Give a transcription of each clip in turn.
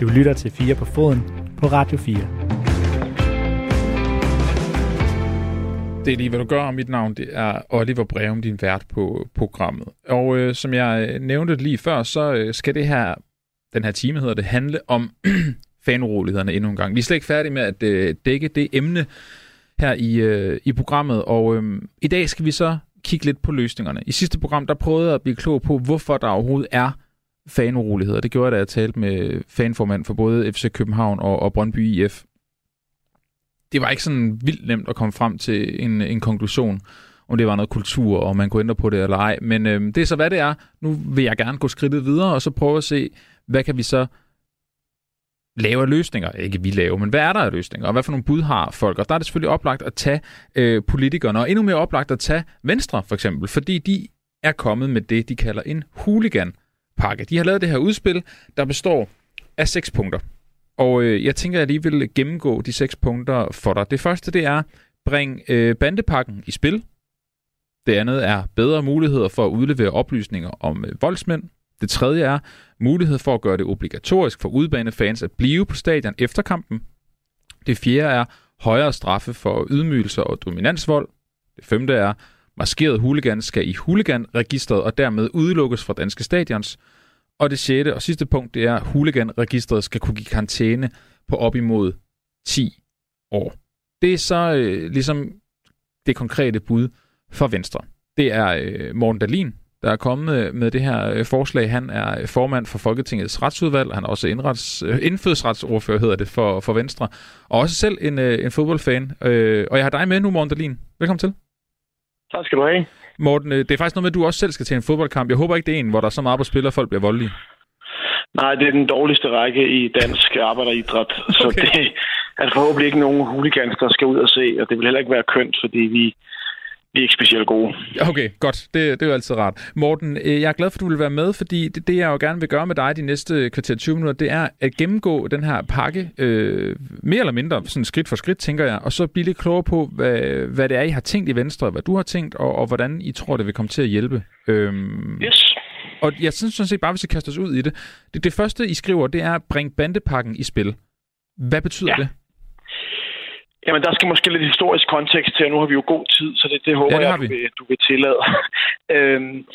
Du lytter til 4 på foden på Radio 4. Det er lige, hvad du gør, og mit navn det er Oliver Breum, din vært på programmet. Og øh, som jeg øh, nævnte lige før, så øh, skal det her, den her time hedder det, handle om fanurolighederne endnu en gang. Vi er slet ikke færdige med at øh, dække det emne her i, øh, i programmet, og øh, i dag skal vi så kigge lidt på løsningerne. I sidste program, der prøvede jeg at blive klog på, hvorfor der overhovedet er fanuroligheder. Det gjorde jeg, da jeg talte med fanformand for både FC København og, og Brøndby IF. Det var ikke sådan vildt nemt at komme frem til en, en konklusion, om det var noget kultur, og man kunne ændre på det eller ej. Men øh, det er så, hvad det er. Nu vil jeg gerne gå skridtet videre, og så prøve at se, hvad kan vi så lave af løsninger. Ikke vi lave, men hvad er der af løsninger? Og hvad for nogle bud har folk? Og der er det selvfølgelig oplagt at tage øh, politikerne, og endnu mere oplagt at tage Venstre for eksempel, fordi de er kommet med det, de kalder en hooligan pakke. De har lavet det her udspil, der består af seks punkter. Og øh, jeg tænker, at jeg lige vil gennemgå de seks punkter for dig. Det første, det er, bring øh, bandepakken i spil. Det andet er bedre muligheder for at udlevere oplysninger om øh, voldsmænd. Det tredje er mulighed for at gøre det obligatorisk for udbanefans at blive på stadion efter kampen. Det fjerde er højere straffe for ydmygelser og dominansvold. Det femte er Maskerede huligans skal i huliganregistret og dermed udelukkes fra danske stadions. Og det sjette og sidste punkt, det er, at huliganregistret skal kunne give karantæne på op imod 10 år. Det er så øh, ligesom det konkrete bud for Venstre. Det er øh, Morten Dalin, der er kommet øh, med det her øh, forslag. Han er øh, formand for Folketingets retsudvalg, han er også indrets, øh, indfødsretsordfører, hedder det, for, for Venstre, og også selv en, øh, en fodboldfan. Øh, og jeg har dig med nu, Morten Dalin. Velkommen til. Tak skal du have. Morten, øh, det er faktisk noget med, at du også selv skal til en fodboldkamp. Jeg håber ikke, det er en, hvor der er så meget på spil, at folk bliver voldelige. Nej, det er den dårligste række i dansk arbejderidræt. Okay. Så det er forhåbentlig ikke nogen hooligans, der skal ud og se, og det vil heller ikke være kønt, fordi vi, vi er ikke specielt gode. Okay, godt. Det, det er jo altid rart. Morten, øh, jeg er glad for, at du vil være med, fordi det, det jeg jo gerne vil gøre med dig de næste kvarter 20 minutter, det er at gennemgå den her pakke, øh, mere eller mindre sådan skridt for skridt, tænker jeg, og så blive lidt klogere på, hvad, hvad det er, I har tænkt i Venstre, hvad du har tænkt, og, og hvordan I tror, det vil komme til at hjælpe. Øhm, yes. Og jeg synes sådan set bare, hvis vi kaster os ud i det. Det, det første, I skriver, det er at bringe bandepakken i spil. Hvad betyder ja. det? Jamen, der skal måske lidt historisk kontekst til, og nu har vi jo god tid, så det, det håber ja, det jeg, du vil, du vil tillade. øhm,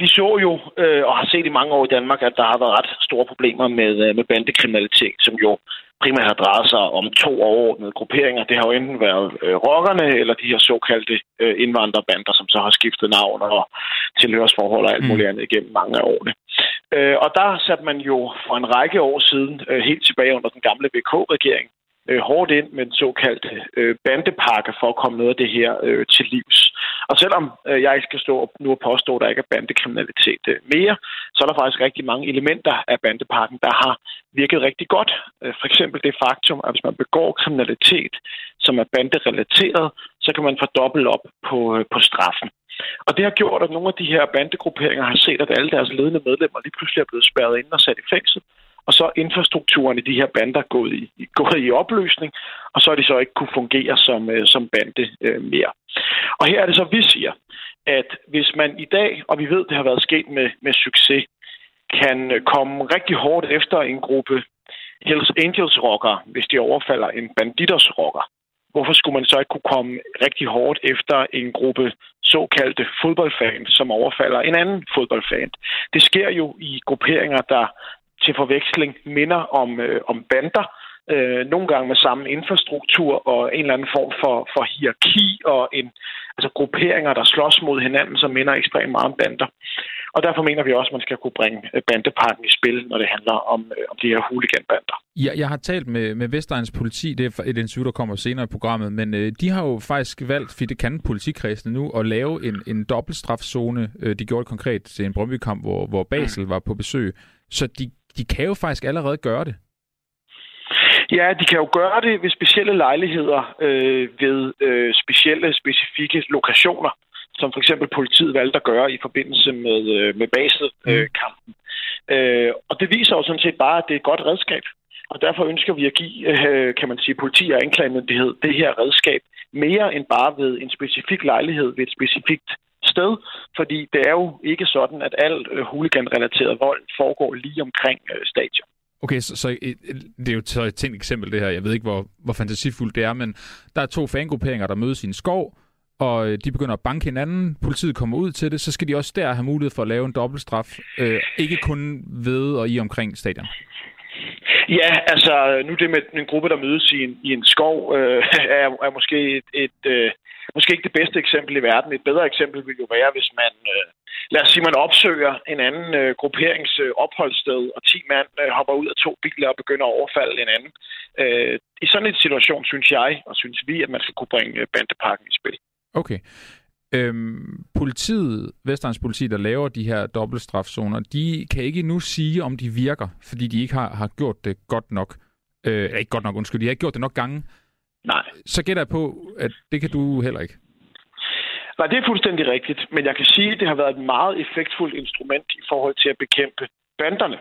vi så jo, øh, og har set i mange år i Danmark, at der har været ret store problemer med, øh, med bandekriminalitet, som jo primært har drejet sig om to overordnede grupperinger. Det har jo enten været øh, rockerne, eller de her såkaldte øh, indvandrerbander, som så har skiftet navn og tilhørsforhold og alt muligt mm. andet igennem mange af årene. Øh, og der satte man jo for en række år siden, øh, helt tilbage under den gamle VK-regering, øh, hårdt ind med den såkaldte øh, bandepakke for at komme noget af det her øh, til livs. Og selvom øh, jeg ikke skal stå nu og påstå, at der ikke er bandekriminalitet øh, mere, så er der faktisk rigtig mange elementer af bandepakken, der har virket rigtig godt. Øh, for eksempel det faktum, at hvis man begår kriminalitet, som er banderelateret, så kan man få dobbelt op på, øh, på straffen. Og det har gjort, at nogle af de her bandegrupperinger har set, at alle deres ledende medlemmer lige pludselig er blevet spærret ind og sat i fængsel og så infrastrukturen i de her bander gået i, gået i opløsning, og så er de så ikke kunne fungere som, øh, som bande øh, mere. Og her er det så, vi siger, at hvis man i dag, og vi ved, det har været sket med, med succes, kan komme rigtig hårdt efter en gruppe Hells Angels rockere, hvis de overfalder en banditers rocker, hvorfor skulle man så ikke kunne komme rigtig hårdt efter en gruppe såkaldte fodboldfans, som overfalder en anden fodboldfan? Det sker jo i grupperinger, der til forveksling minder om, øh, om bander, øh, nogle gange med samme infrastruktur og en eller anden form for, for hierarki og en, altså grupperinger, der slås mod hinanden, som minder ekstremt meget om bander. Og derfor mener vi også, at man skal kunne bringe øh, bandeparken i spil, når det handler om, øh, om de her huliganbander. Ja, jeg har talt med, med Vestegns politi, det er et interview, der kommer senere i programmet, men øh, de har jo faktisk valgt, fordi det kan politikredsene nu, at lave en, en dobbeltstrafzone. Øh, de gjorde det konkret til en Brøndby-kamp, hvor, hvor Basel mm. var på besøg. Så de de kan jo faktisk allerede gøre det. Ja, de kan jo gøre det ved specielle lejligheder, øh, ved øh, specielle, specifikke lokationer, som for eksempel politiet valgte at gøre i forbindelse med, øh, med Basel-kampen. Mm. Øh, og det viser jo sådan set bare, at det er et godt redskab. Og derfor ønsker vi at give, øh, kan man sige, politi og anklagemyndighed det her redskab mere end bare ved en specifik lejlighed ved et specifikt sted, fordi det er jo ikke sådan, at al øh, huliganrelateret vold foregår lige omkring øh, stadion. Okay, så, så det er jo så et tænkt eksempel det her. Jeg ved ikke, hvor, hvor fantasifuldt det er, men der er to fangrupperinger, der mødes i en skov, og øh, de begynder at banke hinanden, politiet kommer ud til det, så skal de også der have mulighed for at lave en dobbeltstraf. Øh, ikke kun ved og i omkring stadion. Ja, altså nu det med en gruppe, der mødes i en, i en skov, øh, er, er måske et, et øh, måske ikke det bedste eksempel i verden. Et bedre eksempel vil jo være, hvis man, øh, lad os sige, man opsøger en anden øh, grupperings øh, opholdssted, og 10 mand øh, hopper ud af to biler og begynder at overfalde en anden. Øh, I sådan en situation synes jeg, og synes vi, at man skal kunne bringe øh, bandepakken i spil. Okay. Øhm, politiet, Vestegns politi, der laver de her dobbeltstrafzoner, de kan ikke nu sige, om de virker, fordi de ikke har, har gjort det godt nok. Øh, ikke godt nok, undskyld, de har ikke gjort det nok gange. Nej. Så gætter jeg på, at det kan du heller ikke. Nej, det er fuldstændig rigtigt. Men jeg kan sige, at det har været et meget effektfuldt instrument i forhold til at bekæmpe banderne.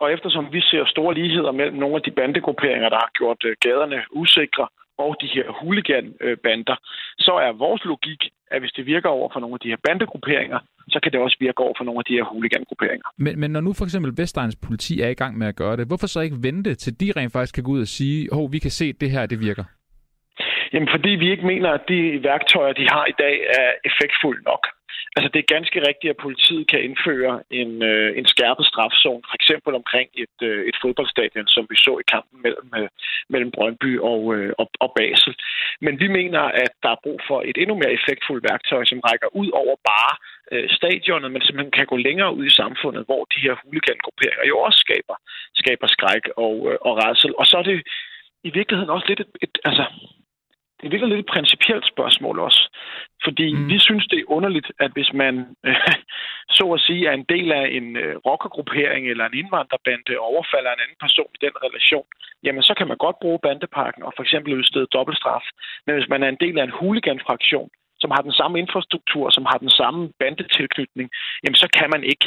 Og eftersom vi ser store ligheder mellem nogle af de bandegrupperinger, der har gjort øh, gaderne usikre, og de her huliganbander, så er vores logik, at hvis det virker over for nogle af de her bandegrupperinger, så kan det også virke over for nogle af de her huligangrupperinger. Men, men når nu for eksempel Vestegns politi er i gang med at gøre det, hvorfor så ikke vente til de rent faktisk kan gå ud og sige, hov, vi kan se, at det her det virker? Jamen, fordi vi ikke mener, at de værktøjer, de har i dag, er effektfulde nok. Altså, det er ganske rigtigt, at politiet kan indføre en, øh, en skærpet strafzone, for eksempel omkring et, øh, et fodboldstadion, som vi så i kampen mellem, øh, mellem Brøndby og, øh, og, og Basel. Men vi mener, at der er brug for et endnu mere effektfuldt værktøj, som rækker ud over bare øh, stadionet, men simpelthen kan gå længere ud i samfundet, hvor de her huligangrupperinger jo også skaber, skaber skræk og, øh, og rædsel. Og så er det i virkeligheden også lidt et, et altså, det virker lidt et principielt spørgsmål også. Fordi mm. vi synes, det er underligt, at hvis man øh, så at sige er en del af en øh, rockergruppering eller en indvandrerbande og overfalder en anden person i den relation, jamen så kan man godt bruge bandepakken og for eksempel udstede dobbeltstraf. Men hvis man er en del af en huliganfraktion, som har den samme infrastruktur, som har den samme bandetilknytning, jamen så kan man ikke.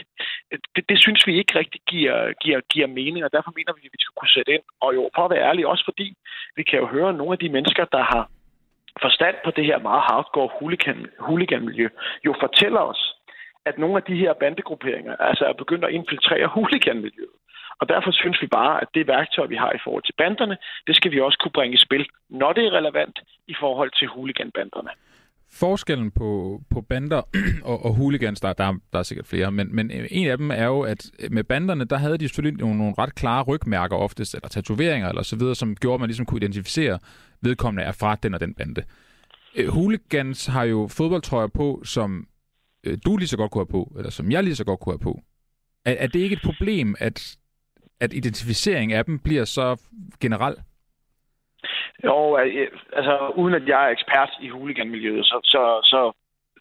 Det, det synes vi ikke rigtig giver, giver, giver mening, og derfor mener vi, at vi skal kunne sætte ind. Og jo, for at være ærlig, også fordi vi kan jo høre nogle af de mennesker, der har forstand på det her meget hardcore hooligan, hooliganmiljø, jo fortæller os, at nogle af de her bandegrupperinger altså er begyndt at infiltrere hooliganmiljøet. Og derfor synes vi bare, at det værktøj, vi har i forhold til banderne, det skal vi også kunne bringe i spil, når det er relevant i forhold til hooliganbanderne. Forskellen på, på bander og, og hooligans, der, der, der er sikkert flere, men, men en af dem er jo, at med banderne, der havde de selvfølgelig nogle, nogle ret klare rygmærker oftest, eller tatoveringer eller så videre, som gjorde, at man ligesom kunne identificere, vedkommende er fra den og den bande. Øh, hooligans har jo fodboldtrøjer på, som øh, du lige så godt kunne have på, eller som jeg lige så godt kunne have på. Er, er det ikke et problem, at, at identificering af dem bliver så generelt? Jo, øh, altså uden at jeg er ekspert i huliganmiljøet, så, så, så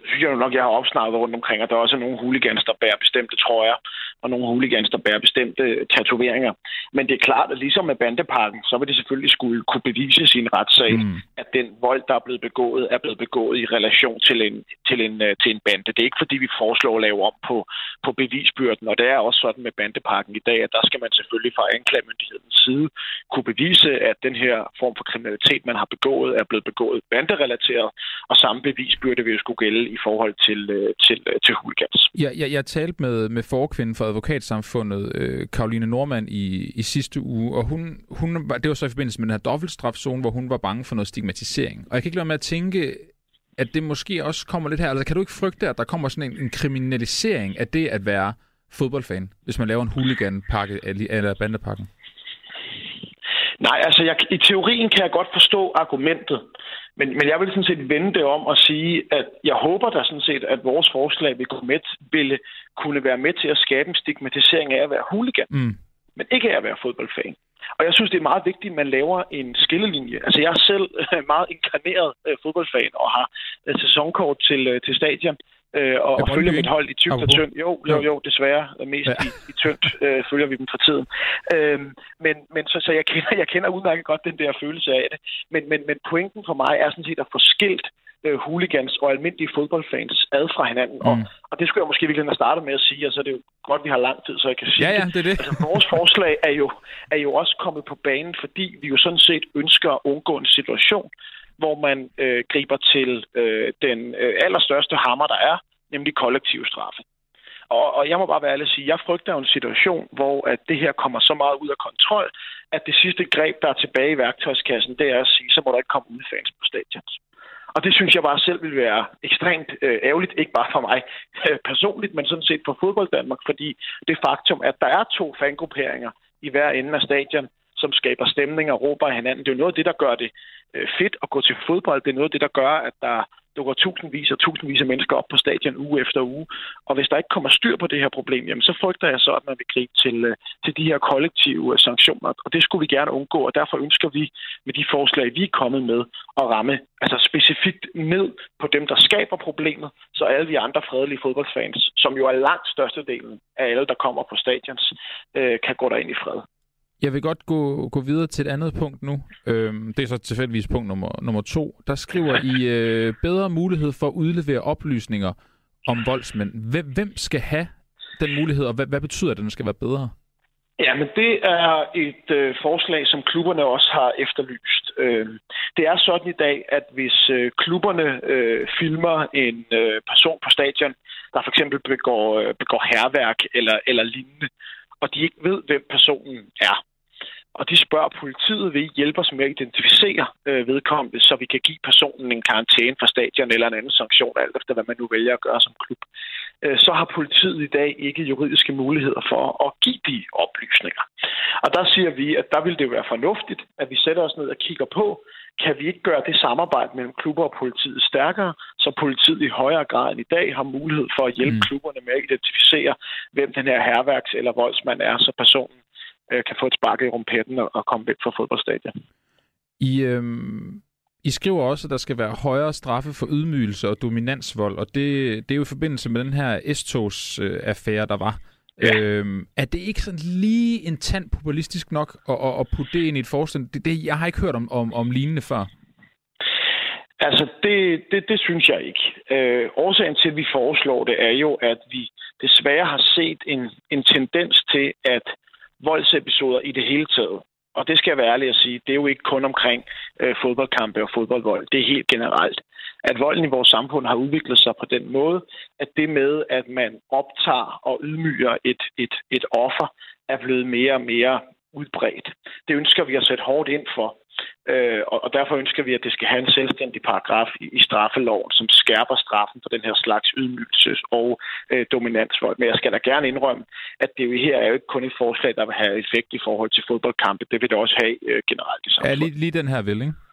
synes jeg nok, jeg har opsnappet rundt omkring, at der også er nogle hooligans, der bærer bestemte trøjer, og nogle hooligans, der bærer bestemte tatoveringer. Men det er klart, at ligesom med bandeparken, så vil det selvfølgelig skulle kunne bevise sin retssag, mm. at den vold, der er blevet begået, er blevet begået i relation til en, til en, øh, til en bande. Det er ikke, fordi vi foreslår at lave om på, på bevisbyrden, og det er også sådan med bandeparken i dag, at der skal man selvfølgelig fra anklagemyndighedens side kunne bevise, at den her form for kriminalitet, man har begået, er blevet begået banderelateret, og samme bevisbyrde vil jo skulle gælde i forhold til, øh, til, øh, til hooligans. Ja, jeg, jeg talte med, med forkvinden for advokatsamfundet, øh, Karoline Normand, i, i sidste uge, og hun, hun, det var så i forbindelse med den her dobbeltstrafzone, hvor hun var bange for noget stigmatisering. Og jeg kan ikke lade med at tænke, at det måske også kommer lidt her. Altså, kan du ikke frygte, at der kommer sådan en, en kriminalisering af det at være fodboldfan, hvis man laver en hooligan-pakke eller bandepakken? Nej, altså jeg, i teorien kan jeg godt forstå argumentet, men, men jeg vil sådan set vende det om og sige, at jeg håber da sådan set, at vores forslag vil, gå med, ville kunne være med til at skabe en stigmatisering af at være hooligan, mm. men ikke af at være fodboldfan. Og jeg synes, det er meget vigtigt, at man laver en skillelinje. Altså, jeg er selv meget inkarneret øh, fodboldfan og har øh, sæsonkort til, øh, til stadion øh, og, og følger mit hold i tykt og tyndt. Jo, jo, jo, desværre. Mest ja. i, i tyndt øh, følger vi dem for tiden. Øh, men men så, så jeg, kender, jeg kender udmærket godt den der følelse af det. Men, men, men pointen for mig er sådan set at få skilt øh, hooligans og almindelige fodboldfans ad fra hinanden. Mm. Og, og det skulle jeg måske virkelig have startet med at sige, og så er det jo godt, vi har lang tid, så jeg kan sige ja, ja, det. Er det. Altså, vores forslag er jo, er jo også kommet på banen, fordi vi jo sådan set ønsker at undgå en situation, hvor man øh, griber til øh, den øh, allerstørste hammer, der er, nemlig kollektiv straffe. Og, og jeg må bare være ærlig og sige, jeg frygter en situation, hvor at det her kommer så meget ud af kontrol, at det sidste greb, der er tilbage i værktøjskassen, det er at sige, så må der ikke komme udefans på stadions. Og det synes jeg bare selv vil være ekstremt øh, ærgerligt, ikke bare for mig øh, personligt, men sådan set for fodbold Danmark, fordi det faktum, at der er to fangrupperinger i hver ende af stadion, som skaber stemning og råber af hinanden, det er jo noget af det, der gør det øh, fedt at gå til fodbold. Det er noget af det, der gør, at der dukker tusindvis og tusindvis af mennesker op på stadion uge efter uge. Og hvis der ikke kommer styr på det her problem, jamen så frygter jeg så, at man vil gribe til, øh, til de her kollektive øh, sanktioner. Og det skulle vi gerne undgå, og derfor ønsker vi med de forslag, vi er kommet med, at ramme altså specifikt ned på dem, der skaber problemet, så alle de andre fredelige fodboldfans, som jo er langt størstedelen af alle, der kommer på stadions, øh, kan gå derind i fred. Jeg vil godt gå, gå videre til et andet punkt nu. Øhm, det er så tilfældigvis punkt nummer, nummer to. Der skriver I øh, bedre mulighed for at udlevere oplysninger om voldsmænd. Hvem, hvem skal have den mulighed, og hvad, hvad betyder det, at den skal være bedre? Ja, men det er et øh, forslag, som klubberne også har efterlyst. Øh, det er sådan i dag, at hvis øh, klubberne øh, filmer en øh, person på stadion, der for eksempel begår, øh, begår herværk eller, eller lignende, og de ikke ved, hvem personen er, og de spørger politiet, vil I hjælpe os med at identificere øh, vedkommende, så vi kan give personen en karantæne fra stadion eller en anden sanktion, alt efter hvad man nu vælger at gøre som klub. Øh, så har politiet i dag ikke juridiske muligheder for at give de oplysninger. Og der siger vi, at der vil det være fornuftigt, at vi sætter os ned og kigger på, kan vi ikke gøre det samarbejde mellem klubber og politiet stærkere, så politiet i højere grad end i dag har mulighed for at hjælpe mm. klubberne med at identificere, hvem den her herværks- eller voldsmand er, så personen øh, kan få et spark i rumpetten og, og komme væk fra fodboldstadion. I, øh, I skriver også, at der skal være højere straffe for ydmygelse og dominansvold, og det, det er jo i forbindelse med den her S-togs-affære, der var. Ja. Øhm, er det ikke sådan lige en tand populistisk nok at, at, at putte det ind i et forslag? Det, det, jeg har ikke hørt om, om, om lignende før. Altså, det, det, det synes jeg ikke. Øh, årsagen til, at vi foreslår det, er jo, at vi desværre har set en, en tendens til, at voldsepisoder i det hele taget. Og det skal jeg være ærlig at sige, det er jo ikke kun omkring øh, fodboldkampe og fodboldvold. Det er helt generelt. At volden i vores samfund har udviklet sig på den måde, at det med, at man optager og ydmyger et, et, et offer, er blevet mere og mere udbredt. Det ønsker vi at sætte hårdt ind for. Øh, og, og derfor ønsker vi, at det skal have en selvstændig paragraf i, i straffeloven, som skærper straffen for den her slags ydmygelses- og øh, dominansvold. Men jeg skal da gerne indrømme, at det jo her er jo ikke kun et forslag, der vil have effekt i forhold til fodboldkampe. Det vil det også have øh, generelt i samfundet. Ja, lige, lige den her ikke?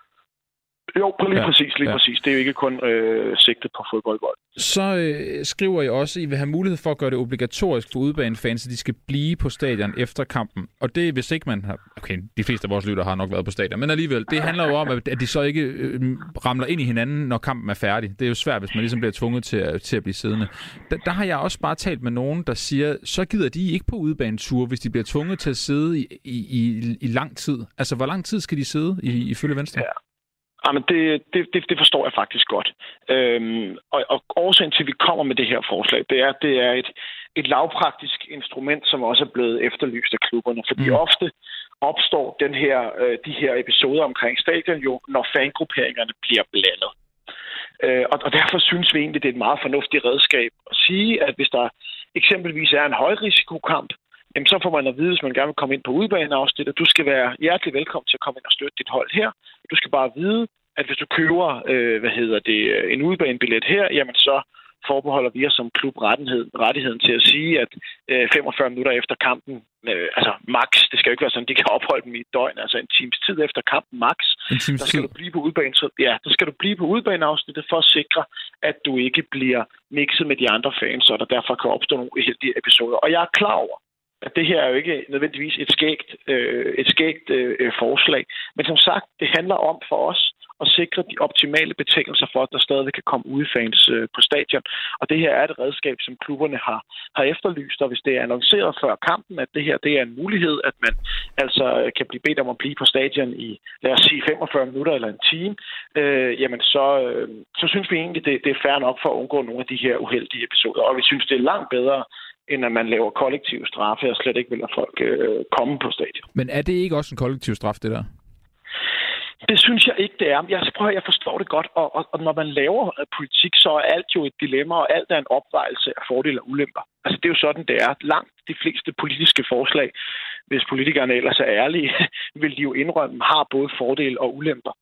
Jo, lige ja, præcis, lige ja. præcis. Det er jo ikke kun øh, sigtet på fodboldvold. Så øh, skriver I også, at I vil have mulighed for at gøre det obligatorisk for udbanefans, at de skal blive på stadion efter kampen. Og det hvis ikke man har... Okay, de fleste af vores lytter har nok været på stadion, men alligevel, det handler jo om, at de så ikke øh, ramler ind i hinanden, når kampen er færdig. Det er jo svært, hvis man ligesom bliver tvunget til at, til at blive siddende. Der, der har jeg også bare talt med nogen, der siger, så gider de ikke på udbanetur, hvis de bliver tvunget til at sidde i, i, i, i lang tid. Altså, hvor lang tid skal de sidde i, ifølge Venstre? Ja. Jamen, det, det, det, det forstår jeg faktisk godt. Øhm, og, og årsagen til, at vi kommer med det her forslag, det er, at det er et, et lavpraktisk instrument, som også er blevet efterlyst af klubberne. Fordi mm. ofte opstår den her, øh, de her episoder omkring stadion jo, når fangrupperingerne bliver blandet. Øh, og, og derfor synes vi egentlig, det er et meget fornuftigt redskab at sige, at hvis der eksempelvis er en højrisikokamp, jamen så får man at vide, hvis man gerne vil komme ind på udbaneafsnit, at du skal være hjertelig velkommen til at komme ind og støtte dit hold her. Du skal bare vide, at hvis du køber øh, hvad hedder det, en udbanebillet her, jamen så forbeholder vi os som klub rettighed, rettigheden til at sige, at øh, 45 minutter efter kampen, øh, altså max, det skal jo ikke være sådan, de kan opholde dem i et døgn, altså en times tid efter kampen max, der skal du blive på udbane, så, ja, der skal du blive på udbaneafsnittet for at sikre, at du ikke bliver mixet med de andre fans, så der derfor kan opstå nogle uheldige episoder. Og jeg er klar over, at det her er jo ikke nødvendigvis et skægt, øh, et skægt øh, forslag. Men som sagt, det handler om for os at sikre de optimale betingelser for, at der stadig kan komme udefans øh, på stadion. Og det her er et redskab, som klubberne har, har efterlyst, og hvis det er annonceret før kampen, at det her det er en mulighed, at man altså øh, kan blive bedt om at blive på stadion i, lad os sige, 45 minutter eller en time, øh, jamen så, øh, så synes vi egentlig, det, det er fair nok for at undgå nogle af de her uheldige episoder. Og vi synes, det er langt bedre, end at man laver kollektiv straffe og slet ikke vil lade folk øh, komme på stadion. Men er det ikke også en kollektiv straf, det der? Det synes jeg ikke, det er. Jeg, prøver, jeg forstår det godt, og, og, og når man laver øh, politik, så er alt jo et dilemma, og alt er en opvejelse af fordele og ulemper. Altså, det er jo sådan, det er. Langt de fleste politiske forslag, hvis politikerne ellers er ærlige, vil de jo indrømme, har både fordele og ulemper.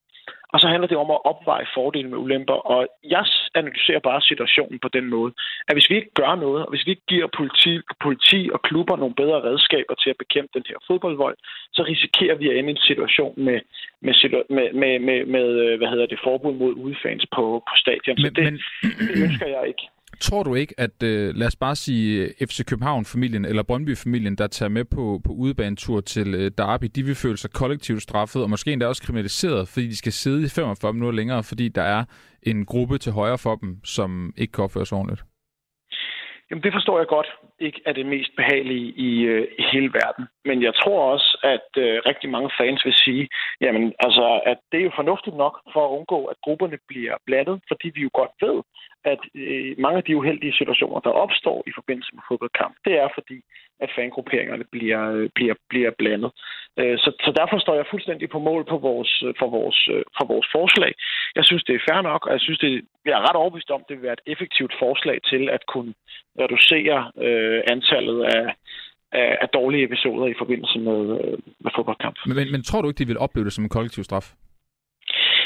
Og så handler det om at opveje fordele med ulemper. Og jeg analyserer bare situationen på den måde, at hvis vi ikke gør noget, og hvis vi ikke giver politi, politi og klubber nogle bedre redskaber til at bekæmpe den her fodboldvold, så risikerer vi at ende i en situation med, med, med, med, med, med hvad hedder det, forbud mod udefans på, på stadion. Så men, det, men... det ønsker jeg ikke. Tror du ikke, at øh, lad os bare sige øh, FC København-familien eller Brøndby-familien, der tager med på, på udebanetur til øh, Derby, de vil føle sig kollektivt straffet og måske endda også kriminaliseret, fordi de skal sidde i 45 minutter længere, fordi der er en gruppe til højre for dem, som ikke kan opføre sig ordentligt? Jamen, det forstår jeg godt ikke er det mest behagelige i, øh, i hele verden. Men jeg tror også, at øh, rigtig mange fans vil sige, jamen, altså, at det er jo fornuftigt nok for at undgå, at grupperne bliver blandet, fordi vi jo godt ved, at øh, mange af de uheldige situationer, der opstår i forbindelse med fodboldkamp, det er fordi, at fangrupperingerne bliver, øh, bliver, bliver blandet. Øh, så, så derfor står jeg fuldstændig på mål på vores, for, vores, øh, øh, for vores forslag. Jeg synes, det er fair nok, og jeg synes, det, jeg er ret overbevist om, det vil være et effektivt forslag til at kunne reducere øh, antallet af, af, af dårlige episoder i forbindelse med, øh, med fodboldkamp. Men, men, men tror du ikke, de vil opleve det som en kollektiv straf?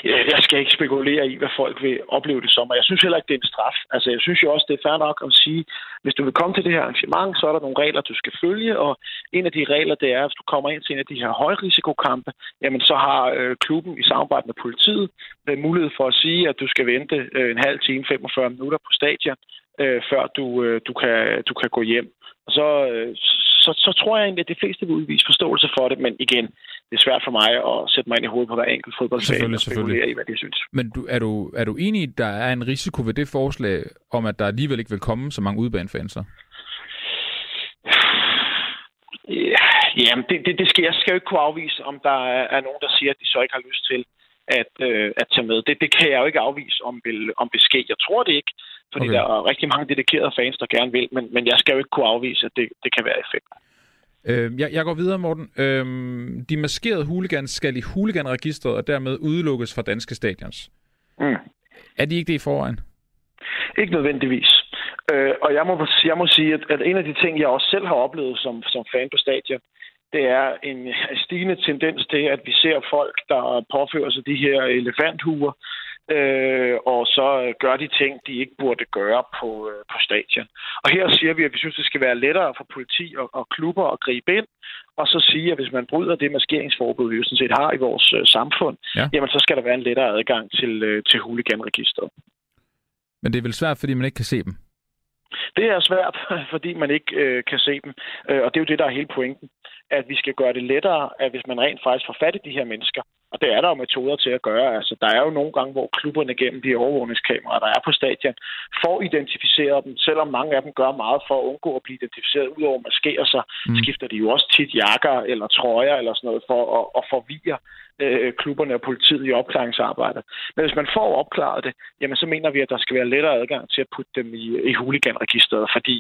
jeg skal ikke spekulere i, hvad folk vil opleve det som, og jeg synes heller ikke, det er en straf. Altså, jeg synes jo også, det er fair nok at sige, hvis du vil komme til det her arrangement, så er der nogle regler, du skal følge, og en af de regler, det er, at hvis du kommer ind til en af de her højrisikokampe, jamen så har øh, klubben i samarbejde med politiet øh, mulighed for at sige, at du skal vente øh, en halv time, 45 minutter på stadion, øh, før du, øh, du, kan, du kan gå hjem. Og så, øh, så, så tror jeg egentlig, at de fleste vil udvise forståelse for det, men igen, det er svært for mig at sætte mig ind i hovedet på hver enkelt fodboldfan og spekulere i, hvad de synes. Men du, er, du, er du enig i, at der er en risiko ved det forslag, om at der alligevel ikke vil komme så mange udbanefans? Ja, jamen, det, det, det skal, jeg skal jo ikke kunne afvise, om der er, er nogen, der siger, at de så ikke har lyst til at, øh, at tage med. Det, det kan jeg jo ikke afvise, om, vil, om det sker. Jeg tror det ikke, fordi okay. der er rigtig mange dedikerede fans, der gerne vil, men, men jeg skal jo ikke kunne afvise, at det, det kan være effekt. Øh, jeg, jeg går videre, Morten. Øh, de maskerede hooligans skal i hooliganregistret og dermed udelukkes fra danske stadions. Mm. Er de ikke det i forvejen? Ikke nødvendigvis. Øh, og jeg må, jeg må sige, at, at en af de ting, jeg også selv har oplevet som, som fan på stadion, det er en stigende tendens til, at vi ser folk, der påfører sig de her elefanthuer, øh, og så gør de ting, de ikke burde gøre på, øh, på stadion. Og her siger vi, at vi synes, det skal være lettere for politi og, og klubber at gribe ind, og så sige, at hvis man bryder det maskeringsforbud, vi jo sådan set har i vores øh, samfund, ja. jamen så skal der være en lettere adgang til, øh, til huliganregisteret. Men det er vel svært, fordi man ikke kan se dem? Det er svært, fordi man ikke øh, kan se dem. Øh, og det er jo det, der er hele pointen. At vi skal gøre det lettere, at hvis man rent faktisk får fat i de her mennesker, og det er der jo metoder til at gøre. Altså, der er jo nogle gange, hvor klubberne gennem de overvågningskameraer, der er på stadion, får identificeret dem, selvom mange af dem gør meget for at undgå at blive identificeret. Udover at maskere sig, mm. skifter de jo også tit jakker eller trøjer eller sådan noget for at, at forvirre øh, klubberne og politiet i opklaringsarbejdet. Men hvis man får opklaret det, jamen så mener vi, at der skal være lettere adgang til at putte dem i, i huliganregisteret, fordi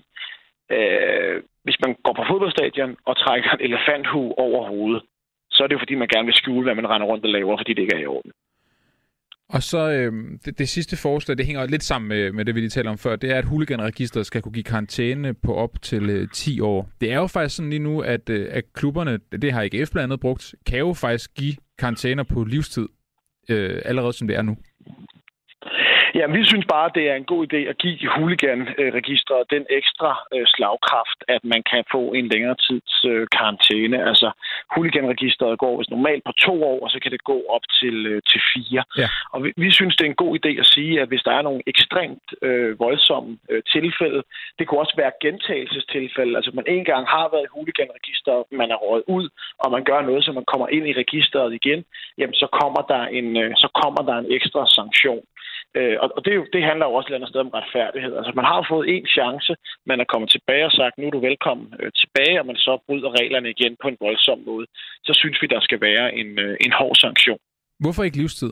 øh, hvis man går på fodboldstadion og trækker en elefanthu over hovedet, så er det jo fordi, man gerne vil skjule, hvad man render rundt og laver, fordi det ikke er i orden. Og så øh, det, det sidste forslag, det hænger lidt sammen med, med det, vi lige talte om før, det er, at huliganregisteret skal kunne give karantæne på op til øh, 10 år. Det er jo faktisk sådan lige nu, at, øh, at klubberne, det har IKF blandt andet brugt, kan jo faktisk give karantæner på livstid, øh, allerede som det er nu. Ja, vi synes bare, det er en god idé at give huliganregistret den ekstra øh, slagkraft, at man kan få en længere tids øh, karantæne. Altså, huliganregistret går hvis normalt på to år, og så kan det gå op til, øh, til fire. Ja. Og vi, vi synes, det er en god idé at sige, at hvis der er nogle ekstremt øh, voldsomme øh, tilfælde, det kunne også være gentagelsestilfælde. Altså, man en gang har været i huliganregistret, man er røget ud, og man gør noget, så man kommer ind i registret igen, jamen så kommer der en, øh, så kommer der en ekstra sanktion. Øh, og det, det handler jo også et eller andet sted om retfærdighed. Altså man har fået en chance, man er kommet tilbage og sagt, nu er du velkommen øh, tilbage, og man så bryder reglerne igen på en voldsom måde. Så synes vi, der skal være en, øh, en hård sanktion. Hvorfor ikke livstid?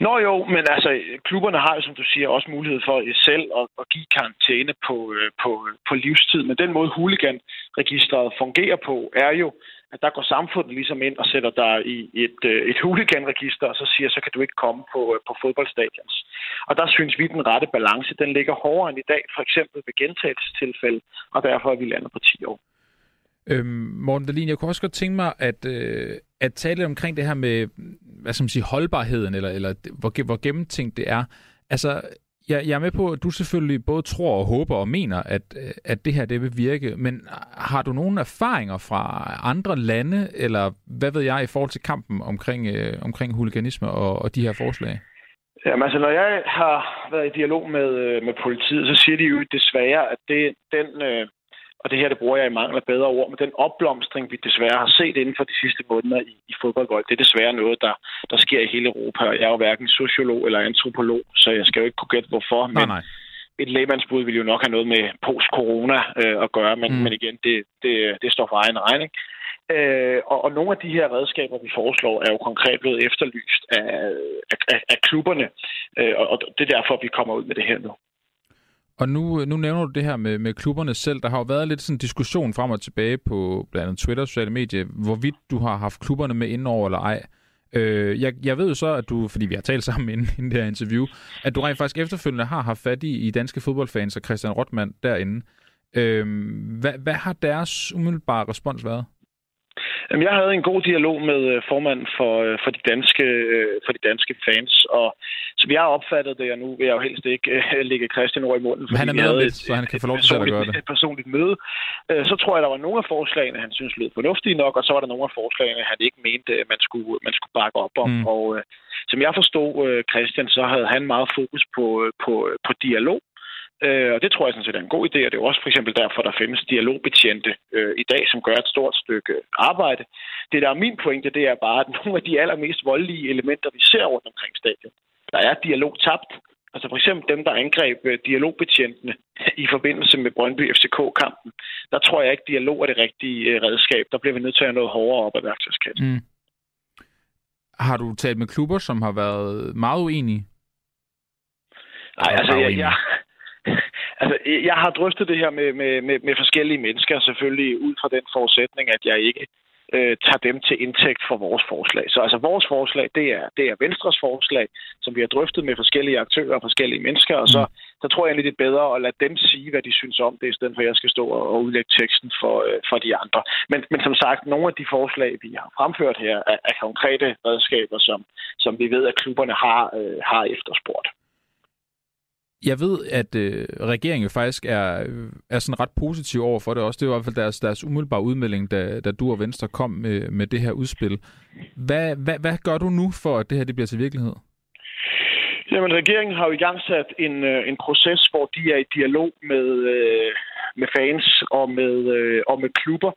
Nå jo, men altså, klubberne har jo, som du siger, også mulighed for selv at, at give karantæne på, øh, på, på livstid. Men den måde, huliganregistret fungerer på, er jo, at der går samfundet ligesom ind og sætter dig i et, øh, et huliganregister, og så siger, så kan du ikke komme på, øh, på fodboldstadions. Og der synes vi, den rette balance, den ligger hårdere end i dag, for eksempel ved gentagelsestilfælde, og derfor er vi landet på 10 år. Øhm, Morten Dahlin, jeg kunne også godt tænke mig at, øh, at tale omkring det her med hvad skal man sige, holdbarheden, eller, eller hvor, hvor gennemtænkt det er. Altså, jeg, jeg er med på, at du selvfølgelig både tror og håber og mener, at, at det her det vil virke, men har du nogle erfaringer fra andre lande, eller hvad ved jeg, i forhold til kampen omkring, øh, omkring huliganisme og, og de her forslag? Jamen altså, når jeg har været i dialog med, øh, med politiet, så siger de jo desværre, at det, den, øh, og det her det bruger jeg i mangel af bedre ord, men den opblomstring, vi desværre har set inden for de sidste måneder i, i fodboldvold, det er desværre noget, der, der sker i hele Europa. Jeg er jo hverken sociolog eller antropolog, så jeg skal jo ikke kunne gætte hvorfor, men nej, nej. et lægemandsbud vil jo nok have noget med post-corona øh, at gøre, men, mm. men igen, det, det, det står for egen regning. Øh, og, og nogle af de her redskaber, vi foreslår, er jo konkret blevet efterlyst af, af, af klubberne, øh, og det er derfor, vi kommer ud med det her nu. Og nu, nu nævner du det her med, med klubberne selv. Der har jo været lidt sådan en diskussion frem og tilbage på blandt andet Twitter og sociale medier, hvorvidt du har haft klubberne med indover eller ej. Øh, jeg, jeg ved jo så, at du, fordi vi har talt sammen inden, inden det her interview, at du rent faktisk efterfølgende har haft fat i, i danske fodboldfans og Christian Rotman derinde. Øh, hvad, hvad har deres umiddelbare respons været? Jamen, jeg havde en god dialog med øh, formanden for, øh, for, de danske, øh, for de danske fans, og som jeg har opfattet det, og nu vil jeg jo helst ikke uh, lægge Christian over i munden, Men han er med lidt, så han kan få lov til at gøre det. Et personligt møde. Uh, så tror jeg, der var nogle af forslagene, han synes lød fornuftige nok, og så var der nogle af forslagene, han ikke mente, man skulle, man skulle bakke op om. Mm. Og uh, som jeg forstod Christian, så havde han meget fokus på, på, på dialog, Øh, og det tror jeg sådan set er en god idé, og det er også for eksempel derfor, der findes dialogbetjente øh, i dag, som gør et stort stykke arbejde. Det, der er min pointe, det er bare, at nogle af de allermest voldelige elementer, vi ser rundt omkring stadion, der er dialog tabt. Altså for eksempel dem, der angreb øh, dialogbetjentene i forbindelse med Brøndby FCK-kampen. Der tror jeg ikke, dialog er det rigtige øh, redskab. Der bliver vi nødt til at have noget hårdere op af værktøjskassen. Mm. Har du talt med klubber, som har været meget uenige? Nej, altså jeg, jeg, altså, jeg har drøftet det her med, med, med, med forskellige mennesker, selvfølgelig ud fra den forudsætning, at jeg ikke øh, tager dem til indtægt for vores forslag. Så altså vores forslag, det er, det er Venstres forslag, som vi har drøftet med forskellige aktører og forskellige mennesker, og så, mm. så tror jeg egentlig, det er bedre at lade dem sige, hvad de synes om det, i stedet for at jeg skal stå og udlægge teksten for, øh, for de andre. Men, men som sagt, nogle af de forslag, vi har fremført her, er, er konkrete redskaber, som, som vi ved, at klubberne har, øh, har efterspurgt. Jeg ved, at øh, regeringen faktisk er, øh, er sådan ret positiv over for det også. Det var i hvert fald deres, deres umiddelbare udmelding, da, da du og Venstre kom med, med det her udspil. Hvad, hvad, hvad gør du nu for, at det her det bliver til virkelighed? Jamen, regeringen har jo i gang sat en, øh, en proces, hvor de er i dialog med, øh, med fans og med, øh, og med klubber,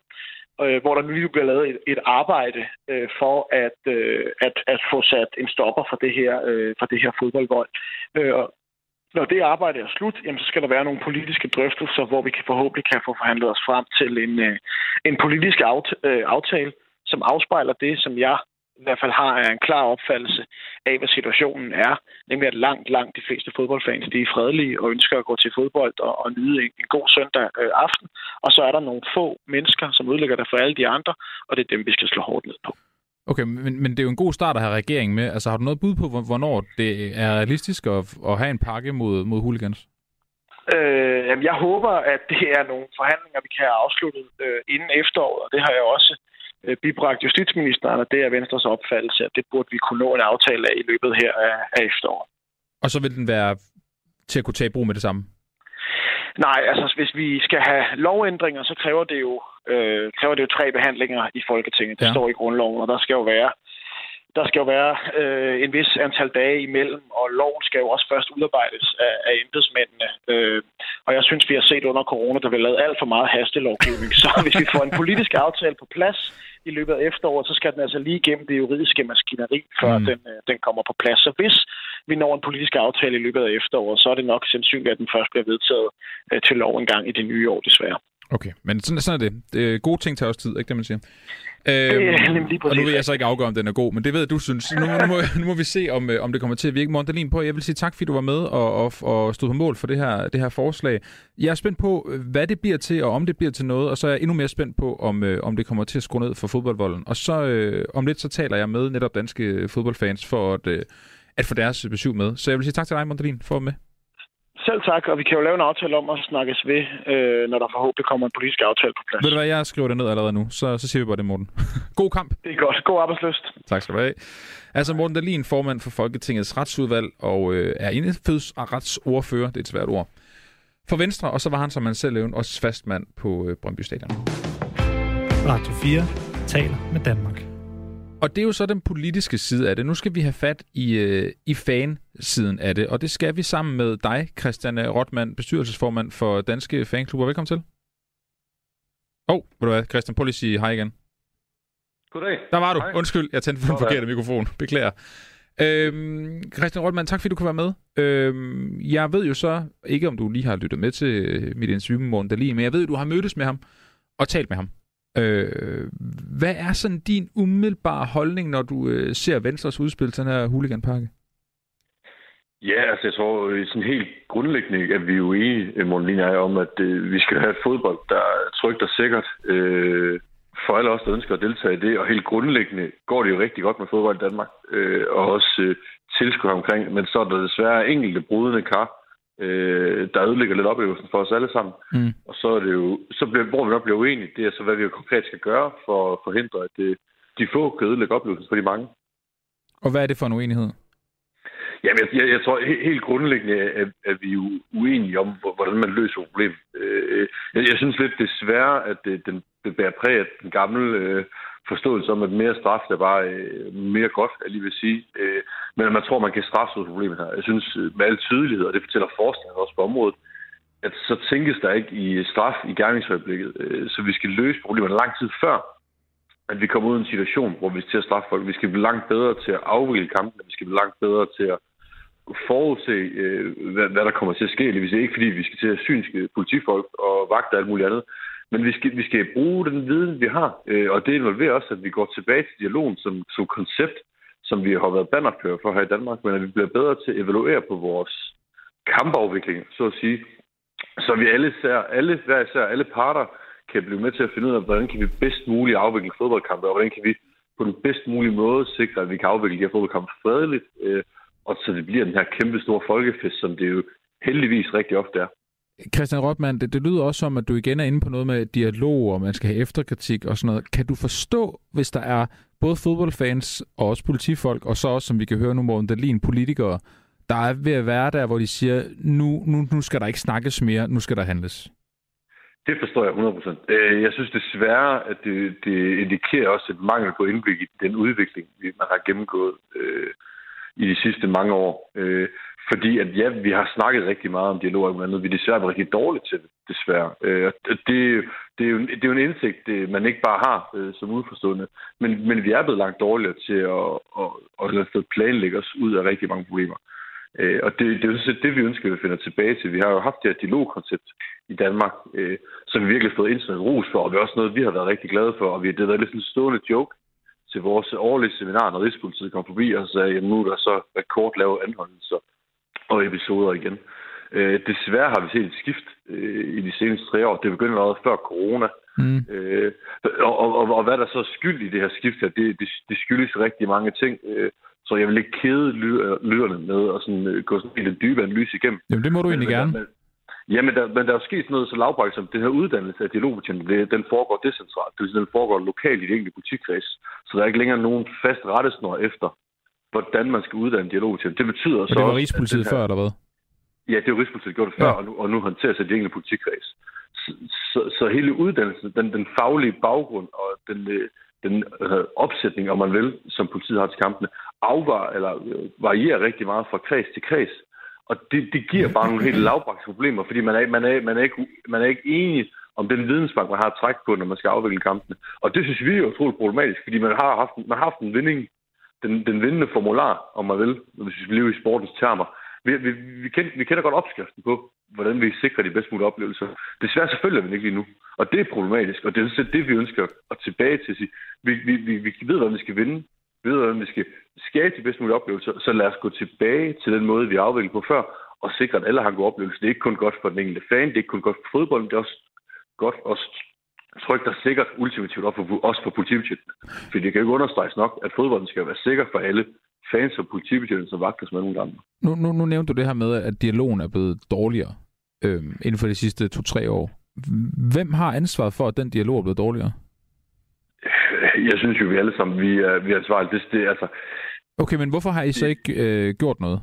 øh, hvor der nu bliver lavet et, et arbejde øh, for at, øh, at, at få sat en stopper for det her, øh, for det her fodboldvold. Øh, når det arbejde er slut, jamen, så skal der være nogle politiske drøftelser, hvor vi kan forhåbentlig kan få forhandlet os frem til en, øh, en politisk øh, aftale, som afspejler det, som jeg i hvert fald har en klar opfattelse af, hvad situationen er. Nemlig at langt, langt de fleste fodboldfans de er fredelige og ønsker at gå til fodbold og, og nyde en, en god søndag øh, aften. Og så er der nogle få mennesker, som udlægger det for alle de andre, og det er dem, vi skal slå hårdt ned på. Okay, men, men det er jo en god start at have regeringen med. Altså har du noget bud på, hvornår det er realistisk at, at have en pakke mod, mod hooligans? Øh, jamen, jeg håber, at det er nogle forhandlinger, vi kan have afsluttet øh, inden efteråret, og det har jeg også øh, bibragt justitsministeren, og det er Venstres opfattelse, at det burde vi kunne nå en aftale af i løbet her af, af efteråret. Og så vil den være til at kunne tage i brug med det samme? Nej, altså hvis vi skal have lovændringer, så kræver det jo, øh, kræver det jo tre behandlinger i Folketinget. Det ja. står i grundloven, og der skal jo være der skal jo være øh, en vis antal dage imellem, og loven skal jo også først udarbejdes af, af embedsmændene. Øh, og jeg synes, vi har set under corona, der vil lavet alt for meget hastelovgivning. Så hvis vi får en politisk aftale på plads i løbet af efteråret, så skal den altså lige igennem det juridiske maskineri, før mm. den, øh, den kommer på plads. Så hvis vi når en politisk aftale i løbet af efteråret, så er det nok sandsynligt, at den først bliver vedtaget øh, til lov en gang i det nye år, desværre. Okay, men sådan, sådan er det. det er gode ting tager også tid, ikke det, man siger? Øhm, lige og nu vil jeg så ikke afgøre, om den er god, men det ved du synes. Nu, nu, må, nu må vi se, om, øh, om det kommer til at virke. Morten på, jeg vil sige tak, fordi du var med og, og, og stod på mål for det her, det her forslag. Jeg er spændt på, hvad det bliver til, og om det bliver til noget, og så er jeg endnu mere spændt på, om, øh, om det kommer til at skrue ned for fodboldvolden. Og så øh, om lidt, så taler jeg med netop danske fodboldfans for at, øh, at få deres besøg med. Så jeg vil sige tak til dig, Morten for at være med. Selv tak, og vi kan jo lave en aftale om at snakkes ved, øh, når der forhåbentlig kommer en politisk aftale på plads. Ved du hvad, jeg skriver det ned allerede nu, så, så siger vi bare det, Morten. God kamp. Det er godt. God arbejdsløst. Tak skal du have. Altså Morten Dahlin, formand for Folketingets retsudvalg, og øh, er indfødsretsordfører, det er et svært ord, for Venstre, og så var han, som man selv nævnte, også fastmand på øh, Brøndby Stadion. Radio 4 taler med Danmark. Og det er jo så den politiske side af det. Nu skal vi have fat i, øh, i fan-siden af det, og det skal vi sammen med dig, Christian Rotman, bestyrelsesformand for Danske Fanklubber. Velkommen til. Åh, oh, ved du hvad, Christian, prøv lige at sige hej igen. Goddag. Der var du. Hej. Undskyld, jeg tændte for den forkerte mikrofon. Beklager. Øhm, Christian Rotman, tak fordi du kunne være med. Øhm, jeg ved jo så, ikke om du lige har lyttet med til mit interview med Morten Dahlin, men jeg ved, at du har mødtes med ham og talt med ham. Øh, hvad er sådan din umiddelbare holdning, når du øh, ser Venstres udspil til den her huliganpakke? Ja, altså jeg tror øh, sådan helt grundlæggende, at vi er jo enige, øh, Morten Linje, om, at øh, vi skal have et fodbold, der er trygt og sikkert øh, for alle os, der ønsker at deltage i det. Og helt grundlæggende går det jo rigtig godt med fodbold i Danmark, øh, og også øh, tilskuer omkring. Men så er der desværre enkelte brudende kar, øh, der ødelægger lidt oplevelsen for os alle sammen. Mm. Og så er det jo, så bliver, hvor vi nok bliver uenige, det er så, hvad vi konkret skal gøre for at forhindre, at det, de få kan ødelægge oplevelsen for de mange. Og hvad er det for en uenighed? Jamen, jeg, jeg, jeg tror helt grundlæggende, at, at vi er uenige om, hvordan man løser problemet. Øh, jeg, jeg synes lidt desværre, at det, den, det bærer præg af den gamle øh, forståelse om, at mere straf er bare øh, mere godt, jeg lige vil sige. Øh, men man tror, man kan straffe ud problemet her. Jeg synes øh, med al tydelighed, og det fortæller forskningen også på området, at så tænkes der ikke i straf i gerningsøjeblikket. Øh, så vi skal løse problemerne lang tid før, at vi kommer ud i en situation, hvor vi skal til at straffe folk. Vi skal blive langt bedre til at afvikle kampen, Vi skal blive langt bedre til at forudse, øh, hvad, hvad der kommer til at ske. Det vil sige ikke, fordi vi skal til at synske politifolk og vagte og alt muligt andet. Men vi skal, vi skal bruge den viden, vi har, øh, og det involverer også, at vi går tilbage til dialogen som, som koncept, som vi har været bannerfører for her i Danmark, men at vi bliver bedre til at evaluere på vores kampafvikling, så at sige, så vi alle, ser, alle, hver især, alle parter kan blive med til at finde ud af, hvordan kan vi bedst muligt afvikle fodboldkampe, og hvordan kan vi på den bedst mulige måde sikre, at vi kan afvikle de her fodboldkampe fredeligt, øh, og så det bliver den her kæmpe store folkefest, som det jo heldigvis rigtig ofte er. Christian Rotman, det, det lyder også som, at du igen er inde på noget med dialog, og man skal have efterkritik og sådan noget. Kan du forstå, hvis der er både fodboldfans og også politifolk, og så også, som vi kan høre nu, Morten Dahlin, politikere, der er ved at være der, hvor de siger, nu, nu, nu skal der ikke snakkes mere, nu skal der handles? Det forstår jeg 100%. Øh, jeg synes desværre, at det, det indikerer også et mangel på indblik i den udvikling, man har gennemgået øh, i de sidste mange år. Øh, fordi at ja, vi har snakket rigtig meget om dialog og andet. Vi er desværre rigtig dårligt til det, desværre. Øh, det, det, er jo, det er jo en indsigt, det, man ikke bare har øh, som udforstående. Men, men vi er blevet langt dårligere til at, at, at, at planlægge os ud af rigtig mange problemer. Øh, og det, det er jo det, vi ønsker, at vi finder tilbage til. Vi har jo haft det her dialogkoncept i Danmark, øh, som vi virkelig har fået internet ros for, og det er også noget, vi har været rigtig glade for, og vi har det været lidt sådan en stående joke til vores årlige seminar, når Rigspolitiet kom forbi og sagde, at nu er der så rekordlave anholdelser og episoder igen. Øh, desværre har vi set et skift øh, i de seneste tre år. Det begyndte allerede før corona. Mm. Øh, og, og, og, og hvad der så er skyld i det her skift her, det, det, det skyldes rigtig mange ting. Øh, så jeg vil ikke kede lytterne med at sådan, øh, gå sådan en dybe analyse igennem. Jamen, det må du egentlig men, gerne. Men, ja, men der, men der er sket noget så lavbragt som den her uddannelse af dialogbetjente, den foregår decentralt. Det vil sige, den foregår lokalt i de enkelte butikkreds. Så der er ikke længere nogen fast rettesnor efter, hvordan man skal uddanne dialogbetjente. Det betyder og så det var Rigspolitiet før, eller hvad? Ja, det er jo Rigspolitiet gjort det før, ja. og, nu, og nu håndteres af de enkelte politikkreds. Så, så, så hele uddannelsen, den, den faglige baggrund og den, øh, den øh, opsætning, om man vil, som politiet har til kampene, afvar, eller øh, varierer rigtig meget fra kreds til kreds. Og det, det giver bare nogle helt lavbragte problemer, fordi man er, man, er, man, er ikke, man er ikke enig om den vidensbank, man har at trække på, når man skal afvikle kampene. Og det synes vi er utroligt problematisk, fordi man har haft, man har haft en vinding den, den vindende formular, om man vil, hvis vi lever i sportens termer, Vi, vi, vi, kender, vi kender godt opskriften på, hvordan vi sikrer de bedst mulige oplevelser. Desværre selvfølgelig er vi ikke lige nu. Og det er problematisk, og det er det, vi ønsker at tilbage til at sige. Vi, vi, vi, vi ved, hvordan vi skal vinde. Vi ved, hvordan vi skal skabe de bedst mulige oplevelser. Så lad os gå tilbage til den måde, vi afviklede på før, og sikre, at alle har en god oplevelse. Det er ikke kun godt for den enkelte fan, det er ikke kun godt for fodbolden, det er også godt også trygt og sikkert ultimativt op for, også for politibetjentene. For det kan ikke understreges nok, at fodbolden skal være sikker for alle fans og politibetjente, som vagter som alle andre. Nu, nu, nu nævnte du det her med, at dialogen er blevet dårligere øh, inden for de sidste to-tre år. Hvem har ansvaret for, at den dialog er blevet dårligere? Jeg synes jo, vi alle sammen vi er, vi er ansvarlige. Det, det, altså, okay, men hvorfor har I så ikke øh, gjort noget?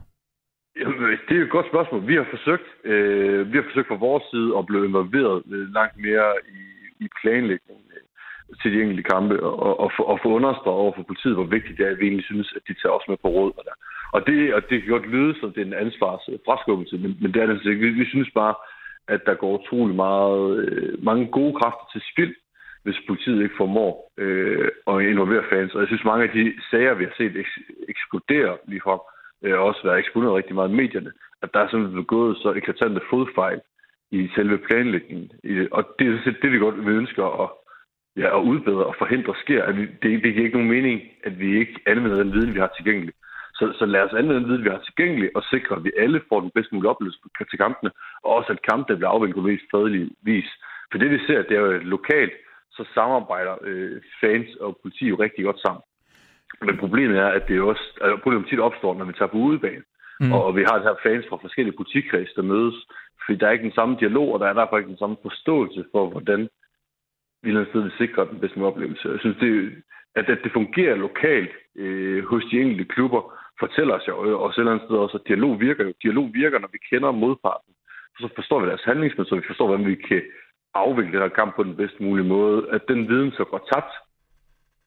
Jamen, det er et godt spørgsmål. Vi har forsøgt, øh, vi har forsøgt fra vores side at blive involveret øh, langt mere i, i planlægningen øh, til de enkelte kampe, og, og, for, og få understreget over for politiet, hvor vigtigt det er, at vi egentlig synes, at de tager os med på råd. Og, der. og, det, og det kan godt lyde som det er en ansvarsfraskubbelse, øh, men, men det er det altså ikke. Vi, vi synes bare, at der går utrolig meget, øh, mange gode kræfter til spild, hvis politiet ikke formår øh, at involvere fans. Og jeg synes, mange af de sager, vi har set eks- eksplodere lige fra, øh, også været eksponeret rigtig meget i medierne, at der er simpelthen begået så eklatante fodfejl i selve planlægningen. Og det er det, vi godt vi ønsker at, ja, at udbedre og forhindre sker. At vi, det, det giver ikke nogen mening, at vi ikke anvender den viden, vi har tilgængelig. Så, så lad os anvende den viden, vi har tilgængelig, og sikre, at vi alle får den bedst mulige oplevelse til kampene, og også at kampene bliver afviklet på mest fredelig vis. For det vi ser, det er jo lokalt, så samarbejder øh, fans og politi jo rigtig godt sammen. Men problemet er, at det er også, altså problemet tit opstår, når vi tager på udebane. Mm. Og vi har det her fans fra forskellige butikkreds, der mødes, fordi der er ikke den samme dialog, og der er derfor ikke den samme forståelse for, hvordan vi et sted vil sikre den bedste oplevelse. Jeg synes, det, at, at det fungerer lokalt øh, hos de enkelte klubber, fortæller os jo også et eller andet sted også, at dialog virker jo. Dialog virker, når vi kender modparten. Så forstår vi deres handlingsmønster, vi forstår, hvordan vi kan afvikle den her kamp på den bedst mulige måde. At den viden så går tabt,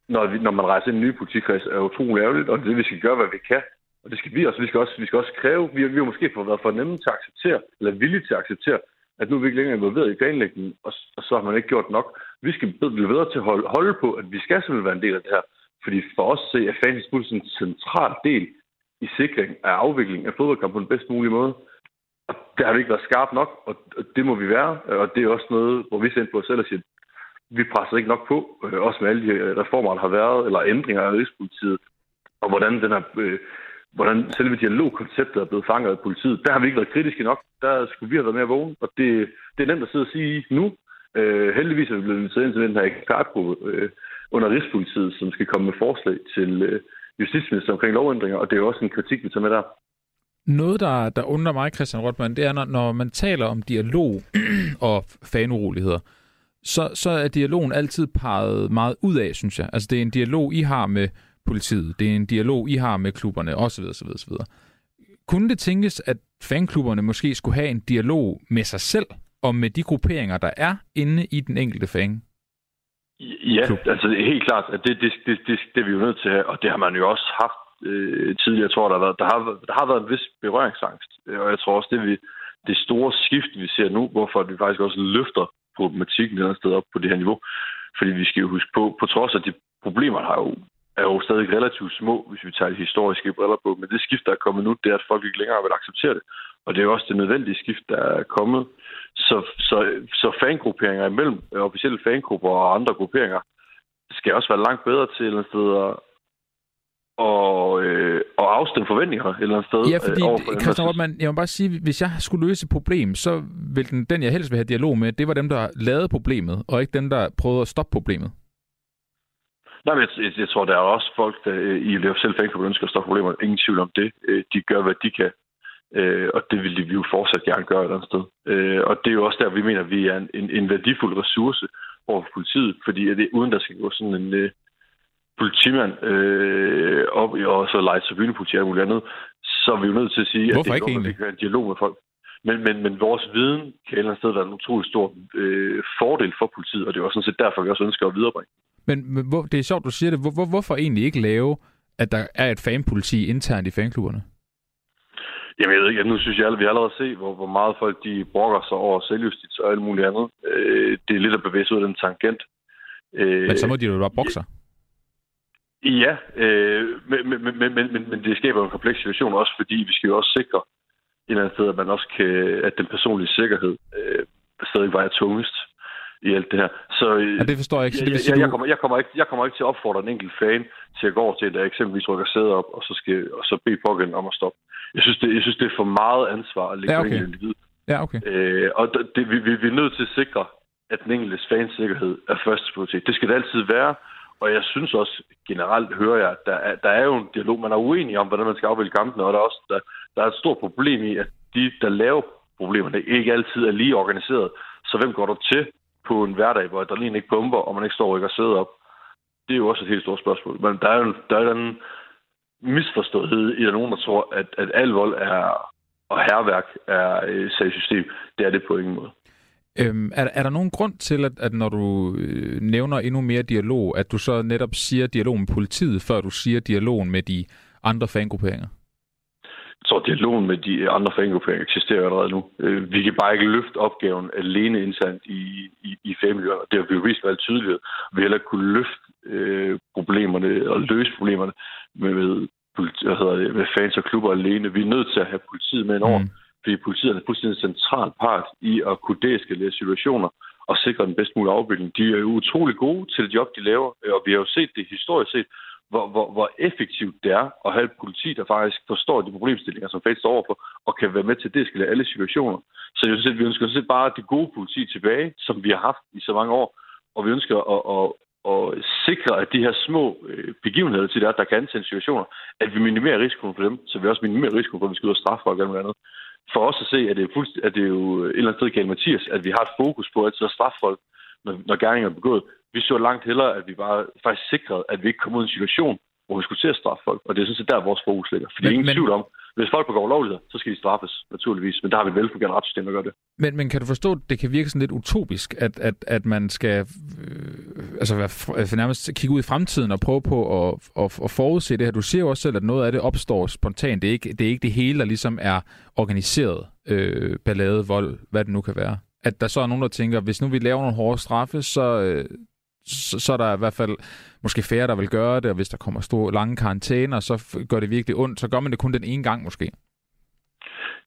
når, vi, når man rejser ind i en ny politikreds, er utrolig ærgerligt, og det er det, vi skal gøre, hvad vi kan. Og det skal vi også. Vi skal også, vi skal også kræve, vi, vi har måske fået været for nemme til at acceptere, eller villige til at acceptere, at nu er vi ikke længere involveret i planlægningen, og, og så har man ikke gjort nok. Vi skal blive bedre til at holde, holde på, at vi skal simpelthen være en del af det her. Fordi for os se, er fans en central del i sikring af afviklingen af fodboldkamp på den bedst mulige måde. Og der har vi ikke været skarp nok, og det må vi være. Og det er også noget, hvor vi sender på os selv og siger, vi presser ikke nok på, øh, også med alle de øh, reformer, der har været, eller ændringer af Rigspolitiet, og hvordan den her, øh, hvordan selve dialogkonceptet er blevet fanget af politiet. Der har vi ikke været kritiske nok. Der skulle vi have været mere vågen, og det, det er nemt at sidde og sige nu. Øh, heldigvis er vi blevet inviteret ind til den her ekspertgruppe øh, under Rigspolitiet, som skal komme med forslag til øh, justitsminister omkring lovændringer, og det er jo også en kritik, vi tager med der. Noget, der, der undrer mig, Christian Rotman, det er, når, når man taler om dialog og fanuroligheder, så, så er dialogen altid peget meget ud af, synes jeg. Altså, det er en dialog, I har med politiet. Det er en dialog, I har med klubberne, osv. osv., osv. Kunne det tænkes, at fanklubberne måske skulle have en dialog med sig selv, og med de grupperinger, der er inde i den enkelte fan? Ja, Klub. altså helt klart, at det, det, det, det, det er vi jo nødt til at have, og det har man jo også haft øh, tidligere. Jeg tror, der har, været, der, har, der har været en vis berøringsangst, og jeg tror også, det, vi, det store skift, vi ser nu, hvorfor vi faktisk også løfter problematikken et andet sted op på det her niveau. Fordi vi skal jo huske på, på trods af de problemer, der har jo, er jo stadig relativt små, hvis vi tager de historiske briller på. Men det skift, der er kommet nu, det er, at folk ikke længere vil acceptere det. Og det er jo også det nødvendige skift, der er kommet. Så, så, så fangrupperinger imellem officielle fangrupper og andre grupperinger skal også være langt bedre til et eller andet sted at, og, øh, og afstemme forventninger et eller andet sted. Ja, fordi, øh, Christian Rottmann, jeg må bare sige, hvis jeg skulle løse et problem, så vil den, den, jeg helst vil have dialog med, det var dem, der lavede problemet, og ikke dem, der prøvede at stoppe problemet. Nej, men jeg, jeg, jeg tror, der er også folk, der øh, i Lev selv Fængsel ønsker at stoppe problemer. Ingen tvivl om det. Øh, de gør, hvad de kan. Øh, og det vil de vi jo fortsat gerne gøre et eller andet sted. Og det er jo også der, vi mener, at vi er en, en, en værdifuld ressource over for politiet, fordi at det, uden der skal gå sådan en, politimand øh, op og så lege tribunepoliti og muligt andet, så er vi jo nødt til at sige, Hvorfor at det ikke, ikke kan en dialog med folk. Men, men, men vores viden kan et eller andet sted være en utrolig stor øh, fordel for politiet, og det er også sådan set derfor, vi også ønsker at viderebringe. Men, men hvor, det er sjovt, du siger det. Hvor, hvor, hvorfor egentlig ikke lave, at der er et fanpoliti internt i fanklubberne? Jamen, jeg ved ikke. Nu synes jeg, at vi har allerede set, hvor, hvor meget folk de brokker sig over selvjustits og alt muligt andet. Øh, det er lidt at bevæge sig ud af den tangent. Øh, men så må de jo bare bokse Ja, øh, men, men, men, men, men, men det skaber en kompleks situation også, fordi vi skal jo også sikre, eller andet sted, at man også kan, at den personlige sikkerhed øh, stadig vejer tungest i alt det her. Så, øh, ja, det forstår jeg ikke. Så det jeg, jeg, jeg, kommer, jeg, kommer ikke, jeg kommer ikke til at opfordre en enkelt fan til at gå over til, at eksempelvis rykker sæde op, og så, skal, og så bede pågældende om at stoppe. Jeg synes, det, jeg synes, det er for meget ansvar at lægge ja, okay. individ. Ja, okay. Øh, og det, vi, vi, vi er nødt til at sikre, at den enkeltes fansikkerhed er første prioritet. Det skal det altid være, og jeg synes også generelt, hører jeg, at der er, der er jo en dialog. Man er uenig om, hvordan man skal afvælge kampene, og der er også der, der er et stort problem i, at de, der laver problemerne, ikke altid er lige organiseret. Så hvem går der til på en hverdag, hvor adrenalin ikke pumper, og man ikke står og rykker sædet op? Det er jo også et helt stort spørgsmål. Men der er jo der er en misforståethed i, at nogen, der tror, at, at al vold er, og herværk er øh, et sagssystem. Det er det på ingen måde. Øhm, er, er der nogen grund til, at, at når du øh, nævner endnu mere dialog, at du så netop siger dialog med politiet, før du siger dialogen med de andre fangrupperinger? Tror, dialogen med de andre fangrupperinger eksisterer allerede nu. Øh, vi kan bare ikke løfte opgaven alene internt i, i, i fagmiljøerne. Det har vi jo vist været tydeligt. Vi har heller ikke kunne løfte øh, problemerne og løse problemerne med, med, hvad hedder det, med fans og klubber alene. Vi er nødt til at have politiet med over. Mm fordi politiet er en fuldstændig central part i at kunne deeskalere situationer og sikre den bedst mulige afbygning. De er jo utrolig gode til det job, de laver, og vi har jo set det historisk set, hvor, hvor, hvor effektivt det er at have et politi, der faktisk forstår de problemstillinger, som faktisk står overfor, og kan være med til at deeskalere alle situationer. Så jeg synes, vi ønsker set bare det gode politi tilbage, som vi har haft i så mange år, og vi ønsker at, at, at sikre, at de her små øh, begivenheder til der, der kan antænde situationer, at vi minimerer risikoen for dem, så vi også minimerer risikoen for, at vi skal ud og straffe folk eller andet for os at se, at det er, fuldst, at det er jo et eller andet sted galt Mathias, at vi har et fokus på at straffe folk, når, når gerninger er begået. Vi så langt hellere, at vi bare faktisk sikrede, at vi ikke kom ud i en situation, hvor vi skulle til at straffe folk. Og det er sådan set der, vores fokus ligger. For det er ingen men, tvivl om, hvis folk begår lovligheder, så skal de straffes, naturligvis. Men der har vi et velfungerende retssystem, der gør det. Men, men kan du forstå, at det kan virke sådan lidt utopisk, at, at, at man skal øh, altså være, altså nærmest kigge ud i fremtiden og prøve på at, at, at forudse det her? Du siger jo også selv, at noget af det opstår spontant. Det er ikke det, er ikke det hele, der ligesom er organiseret øh, ballade, vold, hvad det nu kan være. At der så er nogen, der tænker, hvis nu vi laver nogle hårde straffe, så, øh, så, så er der i hvert fald måske færre, der vil gøre det, og hvis der kommer store, lange karantæner, så gør det virkelig ondt, så gør man det kun den ene gang måske.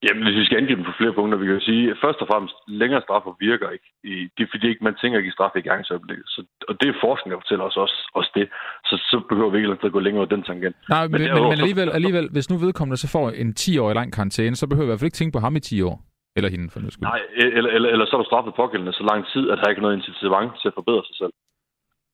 Jamen, hvis vi skal angribe på flere punkter, vi kan jo sige, at først og fremmest, længere straffer virker ikke. Det er fordi, man tænker ikke i straf i gangsøjeblikket. Så, og det er forskning, der fortæller os også, også det. Så, så behøver vi ikke at gå længere ud den tangent. Nej, men, men, men, men alligevel, alligevel, hvis nu vedkommende så får en 10-årig lang karantæne, så behøver vi i hvert fald ikke tænke på ham i 10 år. Eller hende, for nu Nej, eller, eller, eller så er du straffet pågældende så lang tid, at der ikke er noget incitament til at forbedre sig selv.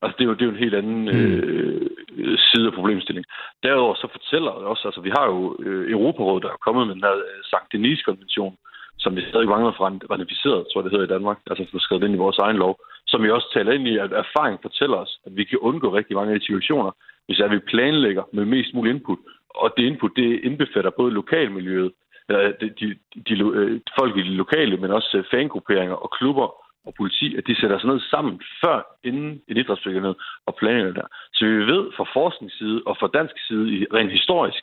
Altså, det er jo, det er jo en helt anden mm. øh, side af problemstillingen. Derudover så fortæller det også, altså vi har jo øh, Europarådet, der er kommet med den her øh, Sankt Denis-konvention, som vi stadig mangler for ratificeret, tror jeg det hedder i Danmark, altså for skrevet ind i vores egen lov, som vi også taler ind i, at erfaring fortæller os, at vi kan undgå rigtig mange af de situationer, hvis at vi planlægger med mest mulig input. Og det input, det indbefatter både lokalmiljøet, øh, de, de, de, de, øh, folk i de lokale, men også fangrupperinger og klubber og politi, at de sætter sig ned sammen før inden en idrætsbegivenhed og planlægger der. Så vi ved fra forskningsside og fra dansk side rent historisk,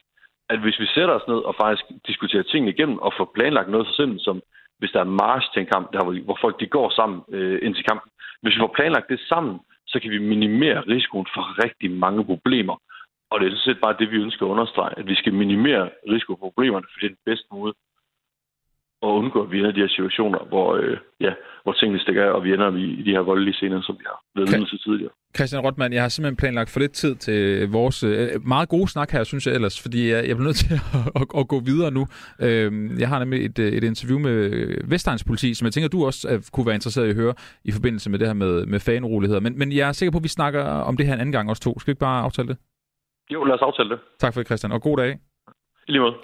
at hvis vi sætter os ned og faktisk diskuterer tingene igennem og får planlagt noget så simpelt som, hvis der er march til en kamp, der hvor, hvor folk de går sammen øh, ind til kampen. Hvis vi får planlagt det sammen, så kan vi minimere risikoen for rigtig mange problemer. Og det er sådan set bare det, vi ønsker at understrege, at vi skal minimere risiko for problemerne, for det er den bedste måde at undgå, at vi ender i de her situationer, hvor, øh, ja, hvor tingene stikker af, og vi ender i, i de her voldelige scener, som vi har været vidne til tidligere. Christian Rotman, jeg har simpelthen planlagt for lidt tid til vores øh, meget gode snak her, synes jeg ellers, fordi jeg, jeg bliver nødt til at, at, at gå videre nu. Øh, jeg har nemlig et, et interview med Vestegns politi, som jeg tænker, du også øh, kunne være interesseret i at høre i forbindelse med det her med, med fanuroligheder. Men, men jeg er sikker på, at vi snakker om det her en anden gang også to. Skal vi ikke bare aftale det? Jo, lad os aftale det. Tak for det, Christian, og god dag. I lige måde.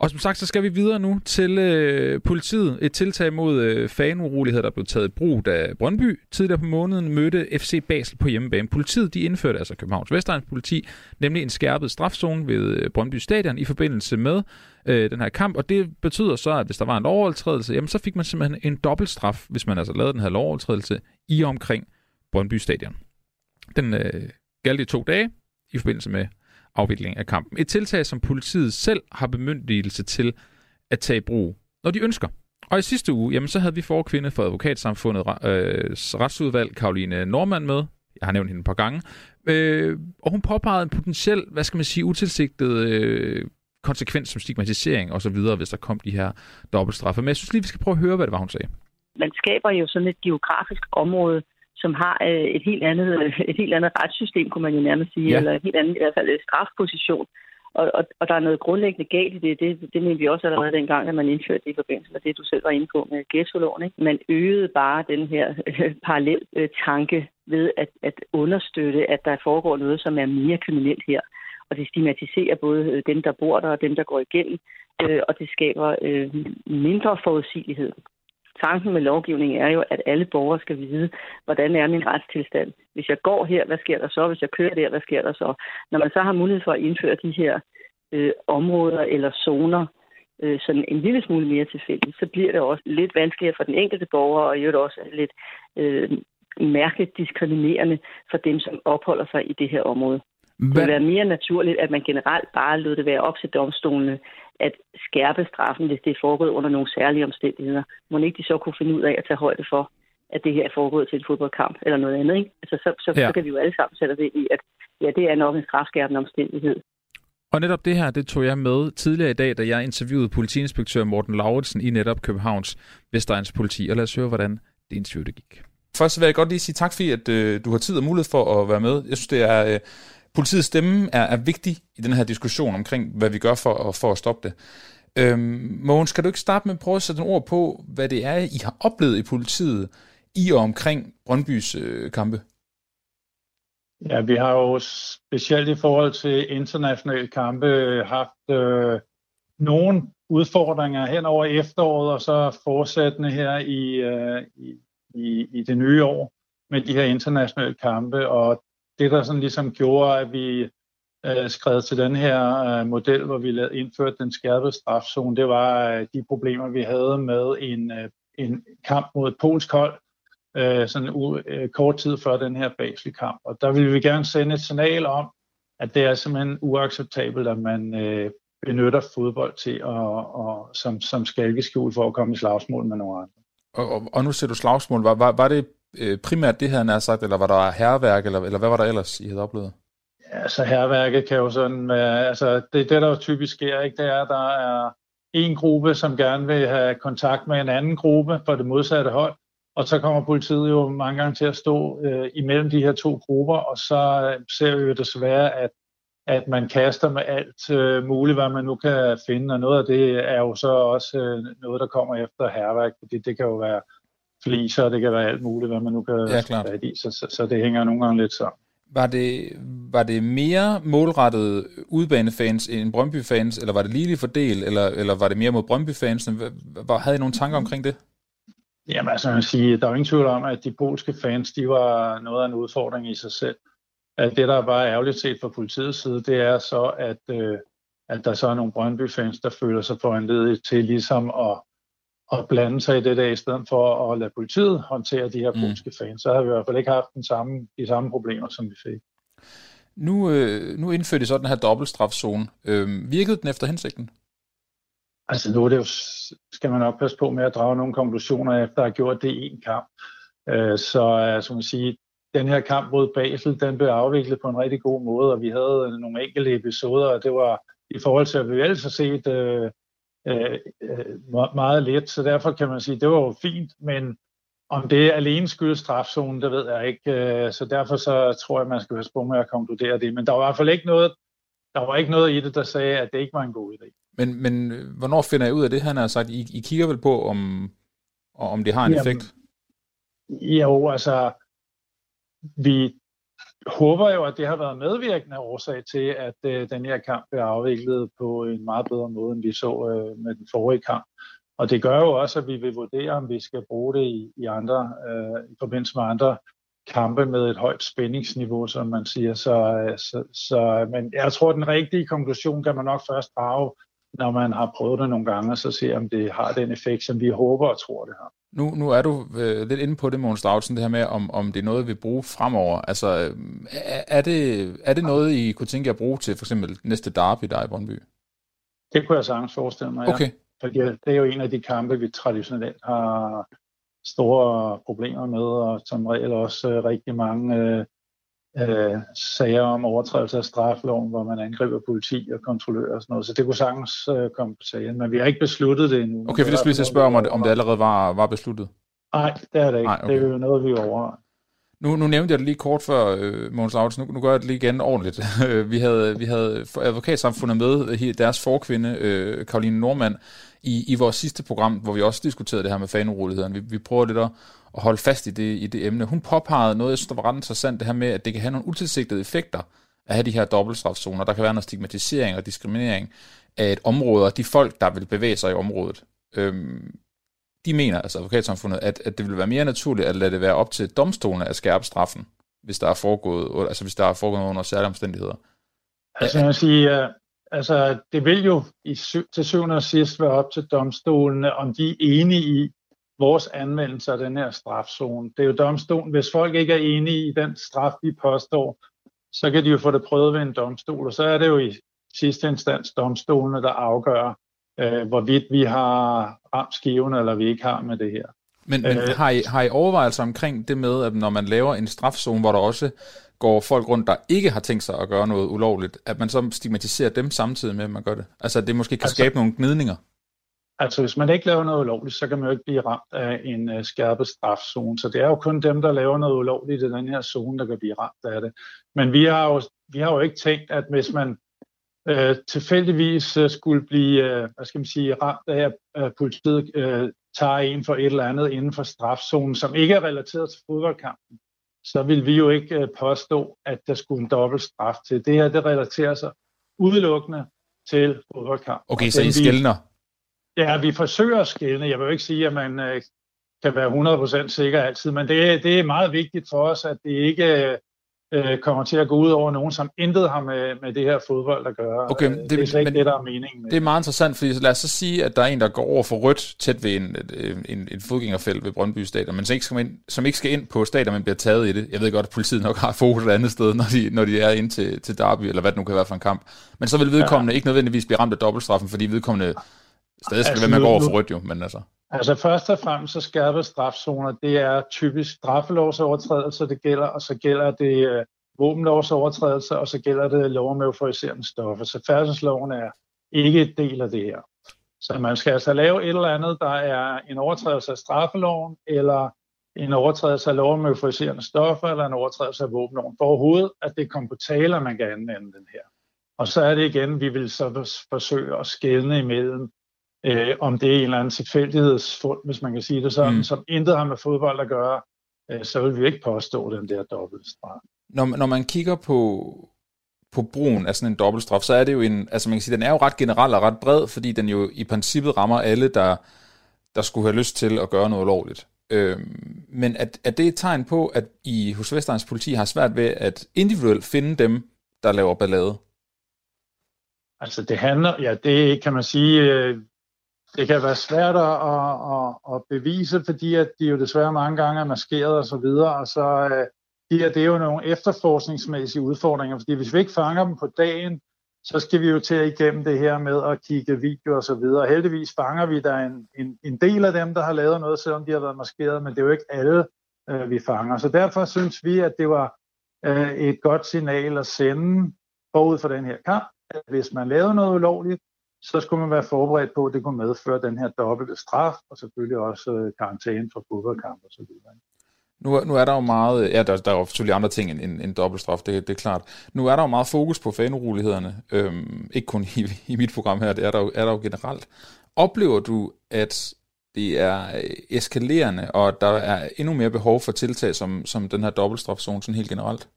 Og som sagt, så skal vi videre nu til øh, politiet. Et tiltag mod øh, fanuroligheder, der blev taget i brug, da Brøndby tidligere på måneden mødte FC Basel på hjemmebane. Politiet de indførte, altså Københavns Vestegns politi, nemlig en skærpet strafzone ved øh, Brøndby Stadion i forbindelse med øh, den her kamp. Og det betyder så, at hvis der var en lovovertrædelse, jamen så fik man simpelthen en dobbelt straf, hvis man altså lavede den her lovovertrædelse i omkring Brøndby Stadion. Den øh, galt i to dage i forbindelse med afvikling af kampen. Et tiltag, som politiet selv har bemyndigelse til at tage i brug, når de ønsker. Og i sidste uge, jamen, så havde vi forkvinde for advokatsamfundet øh, retsudvalg, Karoline Normand med. Jeg har nævnt hende et par gange. Øh, og hun påpegede en potentiel, hvad skal man sige, utilsigtet øh, konsekvens som stigmatisering osv., hvis der kom de her dobbeltstraffe. Men jeg synes lige, vi skal prøve at høre, hvad det var, hun sagde. Man skaber jo sådan et geografisk område, som har øh, et helt andet, et helt andet retssystem, kunne man jo nærmest sige, ja. eller et helt andet i hvert fald øh, strafposition. Og, og, og der er noget grundlæggende galt i det. Det, det mente vi også allerede dengang, at man indførte det i forbindelse med det, du selv var inde på med ghettoloven. Ikke? Man øgede bare den her øh, parallel øh, tanke ved at, at understøtte, at der foregår noget, som er mere kriminelt her. Og det stigmatiserer både øh, dem, der bor der, og dem, der går igennem. Øh, og det skaber øh, mindre forudsigelighed tanken med lovgivningen er jo, at alle borgere skal vide, hvordan er min retstilstand. Hvis jeg går her, hvad sker der så? Hvis jeg kører der, hvad sker der så? Når man så har mulighed for at indføre de her øh, områder eller zoner, øh, sådan en lille smule mere tilfældigt, så bliver det også lidt vanskeligere for den enkelte borger, og i øvrigt også lidt øh, mærkeligt diskriminerende for dem, som opholder sig i det her område. Hvad? Det vil være mere naturligt, at man generelt bare lod det være op til domstolene at skærpe straffen, hvis det er foregået under nogle særlige omstændigheder. Må ikke de så kunne finde ud af at tage højde for, at det her er foregået til en fodboldkamp eller noget andet. Ikke? Altså, så, så, ja. så kan vi jo alle sammen sætte det i, at ja, det er nok en strafskærpende omstændighed. Og netop det her, det tog jeg med tidligere i dag, da jeg interviewede politiinspektør Morten Lauritsen i netop Københavns Vestegns politi. Og lad os høre, hvordan det interview det gik. Først vil jeg godt lige sige tak, fordi at, øh, du har tid og mulighed for at være med. Jeg synes, det er... Øh, Politiets stemme er, er vigtig i den her diskussion omkring, hvad vi gør for, for at stoppe det. Øhm, Mogens, skal du ikke starte med at prøve at sætte en ord på, hvad det er, I har oplevet i politiet i og omkring Brøndbys øh, kampe? Ja, vi har jo specielt i forhold til internationale kampe haft øh, nogle udfordringer hen over efteråret, og så fortsættende her i, øh, i, i det nye år med de her internationale kampe. Og det, der sådan ligesom gjorde, at vi øh, skrev til den her øh, model, hvor vi lavede, indførte den skærpede strafzone, det var øh, de problemer, vi havde med en, øh, en kamp mod et polsk hold, øh, sådan u, øh, kort tid før den her Basel-kamp. Og der ville vi gerne sende et signal om, at det er simpelthen uacceptabelt, at man øh, benytter fodbold til at, og, som, som skalkeskjul for at komme i slagsmål med nogle andre. Og, og, og nu ser du slagsmål. Var, var, var det øh, primært det, han har sagt, eller var der herværk, eller, eller hvad var der ellers, I havde oplevet? Ja, så herværket kan jo sådan være, altså det, det der jo typisk sker, ikke, det er, at der er en gruppe, som gerne vil have kontakt med en anden gruppe for det modsatte hold, og så kommer politiet jo mange gange til at stå øh, imellem de her to grupper, og så øh, ser vi jo desværre, at, at man kaster med alt øh, muligt, hvad man nu kan finde, og noget af det er jo så også øh, noget, der kommer efter herværk, fordi det kan jo være fliser, det kan være alt muligt, hvad man nu kan ja, klart. i, så, så, så det hænger nogle gange lidt sammen. Var det, var det mere målrettet udbanefans end Brøndby-fans, eller var det lige fordelt, eller, eller var det mere mod Brøndby-fans? Havde I nogle tanker omkring det? Jamen altså, man sige, der er jo ingen tvivl om, at de polske fans, de var noget af en udfordring i sig selv. At det, der er bare ærgerligt set fra politiets side, det er så, at, øh, at der så er nogle Brøndby-fans, der føler sig foranledet til ligesom at at blande sig i det der, i stedet for at lade politiet håndtere de her mm. polske fans. Så har vi i hvert fald ikke haft den samme, de samme problemer, som vi fik. Nu, øh, nu indførte de så den her dobbeltstrafzone. Øh, virkede den efter hensigten? Altså nu er det jo, skal man nok passe på med at drage nogle konklusioner efter at have gjort det i en kamp. Øh, så øh, som man siger, den her kamp mod Basel, den blev afviklet på en rigtig god måde, og vi havde nogle enkelte episoder, og det var i forhold til, at vi ellers har set øh, øh, øh meget let, så derfor kan man sige, at det var jo fint, men om det alene skyldes strafzonen, det ved jeg ikke, øh, så derfor så tror jeg, man skal passe på med at konkludere det, men der var i hvert fald ikke noget, der var ikke noget i det, der sagde, at det ikke var en god idé. Men, men hvornår finder jeg ud af det, han har sagt? I, I kigger vel på, om, om det har en Jamen, effekt? Jo, altså, vi håber jo, at det har været medvirkende årsag til, at øh, den her kamp blev afviklet på en meget bedre måde, end vi så øh, med den forrige kamp. Og det gør jo også, at vi vil vurdere, om vi skal bruge det i, i andre, øh, i forbindelse med andre kampe med et højt spændingsniveau, som man siger. Så, øh, så, så, men jeg tror, at den rigtige konklusion kan man nok først drage, når man har prøvet det nogle gange, og så se, om det har den effekt, som vi håber og tror, det har. Nu, nu er du øh, lidt inde på det, Måns Davidsen, det her med, om, om det er noget, vi bruger fremover. Altså, øh, er, det, er det noget, I kunne tænke jer at bruge til for eksempel næste derby, der i Brøndby? Det kunne jeg sagtens forestille mig, okay. ja. Fordi det er jo en af de kampe, vi traditionelt har store problemer med, og som regel også øh, rigtig mange øh, øh, sager om overtrædelse af strafloven, hvor man angriber politi og kontrollører og sådan noget. Så det kunne sagtens øh, komme på sagen, men vi har ikke besluttet det endnu. Okay, for det skulle lige spørge om, om det allerede var, var besluttet. Nej, det er det ikke. Nej, okay. Det er jo noget, vi overvejer. Nu, nu nævnte jeg det lige kort før, øh, Måns Aarhus. Nu, nu gør jeg det lige igen ordentligt. vi, havde, vi havde advokatsamfundet med, deres forkvinde, øh, Karoline Normand, i, i vores sidste program, hvor vi også diskuterede det her med fanurolighederne. Vi, vi prøver lidt at, at holde fast i det, i det emne. Hun påpegede noget, jeg synes, der var ret interessant, det her med, at det kan have nogle utilsigtede effekter at have de her dobbeltstrafzoner. Der kan være noget stigmatisering og diskriminering af et område, og de folk, der vil bevæge sig i området. Øhm, de mener, altså advokatsamfundet, at, at det vil være mere naturligt at lade det være op til domstolene at skærpe straffen, hvis der er foregået, altså hvis der er foregået under særlige omstændigheder. Altså, jeg sige, øh, altså, det vil jo i sy- til syvende og sidst være op til domstolene, om de er enige i vores anvendelse af den her strafzone. Det er jo domstolen. Hvis folk ikke er enige i den straf, vi påstår, så kan de jo få det prøvet ved en domstol, og så er det jo i sidste instans domstolene, der afgør, øh, hvorvidt vi har ramt skiven, eller vi ikke har med det her. Men, men øh, har, I, har I overvejelser omkring det med, at når man laver en strafzone, hvor der også går folk rundt, der ikke har tænkt sig at gøre noget ulovligt, at man så stigmatiserer dem samtidig med, at man gør det? Altså, at det måske kan altså, skabe nogle gnidninger? Altså, hvis man ikke laver noget ulovligt, så kan man jo ikke blive ramt af en uh, skærpet strafzone. Så det er jo kun dem, der laver noget ulovligt i den her zone, der kan blive ramt af det. Men vi har jo, vi har jo ikke tænkt, at hvis man øh, tilfældigvis øh, skulle blive øh, hvad skal man sige, ramt af, at politiet øh, tager en for et eller andet inden for strafzonen, som ikke er relateret til fodboldkampen, så vil vi jo ikke øh, påstå, at der skulle en dobbelt straf til. Det her, det relaterer sig udelukkende til fodboldkamp. Okay, så I skældner? Ja, vi forsøger at skælne. Jeg vil jo ikke sige, at man øh, kan være 100% sikker altid, men det, det er meget vigtigt for os, at det ikke øh, kommer til at gå ud over nogen, som intet har med, med det her fodbold at gøre. Okay, det, det er slet ikke det, der er meningen. Med det er meget interessant, fordi lad os så sige, at der er en, der går over for rødt tæt ved en, en, en fodgængerfelt ved Brøndby Stadion, men som ikke, skal ind, som ikke skal ind på stadion, men bliver taget i det. Jeg ved godt, at politiet nok har fokus et andet sted, når de, når de er ind til, til derby, eller hvad det nu kan være for en kamp. Men så vil vedkommende ja. ikke nødvendigvis blive ramt af dobbeltstraffen, fordi vedkommende stadig skal altså, være med at gå over for rødt jo, men altså... Altså først og fremmest så skærpet strafzoner, det er typisk straffelovsovertrædelser, det gælder, og så gælder det øh, våbenlovsovertrædelser, og så gælder det lov om euforiserende stoffer. Så færdselsloven er ikke et del af det her. Så man skal altså lave et eller andet, der er en overtrædelse af straffeloven, eller en overtrædelse af lov om euforiserende stoffer, eller en overtrædelse af våbenloven. For overhovedet, at det kommer på tale, at man kan anvende den her. Og så er det igen, vi vil så forsøge at skelne imellem, øh, om det er en eller anden tilfældighedsfund, hvis man kan sige det sådan, mm. som intet har med fodbold at gøre, øh, så vil vi ikke påstå den der dobbeltstraf når, når man kigger på, på brugen af sådan en dobbeltstraf, så er det jo en, altså man kan sige, den er jo ret generel og ret bred, fordi den jo i princippet rammer alle, der, der skulle have lyst til at gøre noget lovligt. Øhm, men er, er det et tegn på, at I hos Vestegns politi har svært ved at individuelt finde dem, der laver ballade? Altså det handler, ja det kan man sige, øh, det kan være svært at, at, at bevise, fordi at de jo desværre mange gange er maskeret og så videre, og så øh, de det er jo nogle efterforskningsmæssige udfordringer, fordi hvis vi ikke fanger dem på dagen, så skal vi jo til at igennem det her med at kigge video og så videre. Heldigvis fanger vi der en, en, en del af dem, der har lavet noget, selvom de har været maskeret, men det er jo ikke alle, øh, vi fanger. Så derfor synes vi, at det var øh, et godt signal at sende forud for den her kamp, at hvis man lavede noget ulovligt, så skulle man være forberedt på, at det kunne medføre den her dobbelte straf, og selvfølgelig også øh, karantæne for fodboldkamp og så videre. Nu, nu er der jo meget, ja, der, der er jo selvfølgelig andre ting end, end, end dobbeltstraf, det, det er klart. Nu er der jo meget fokus på fanurolighederne, øhm, ikke kun i, i mit program her, det er der, jo, er der jo generelt. Oplever du, at det er øh, eskalerende, og der er endnu mere behov for tiltag som, som den her dobbeltstrafzone sådan helt generelt?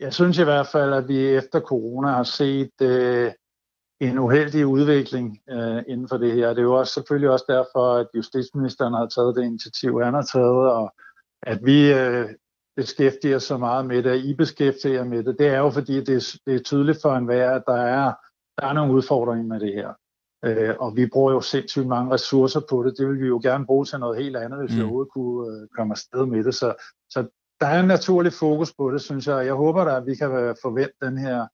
Jeg synes i hvert fald, at vi efter corona har set øh, en uheldig udvikling øh, inden for det her. Det er jo også selvfølgelig også derfor, at justitsministeren har taget det initiativ, han har taget, og at vi øh, beskæftiger så meget med det, og I beskæftiger med det, det er jo fordi, det er, det er tydeligt for enhver, at der er, der er nogle udfordringer med det her. Øh, og vi bruger jo sindssygt mange ressourcer på det. Det vil vi jo gerne bruge til noget helt andet, hvis mm. vi overhovedet kunne øh, komme afsted med det. Så, så der er en naturlig fokus på det, synes jeg. Jeg håber da, at vi kan forvente den her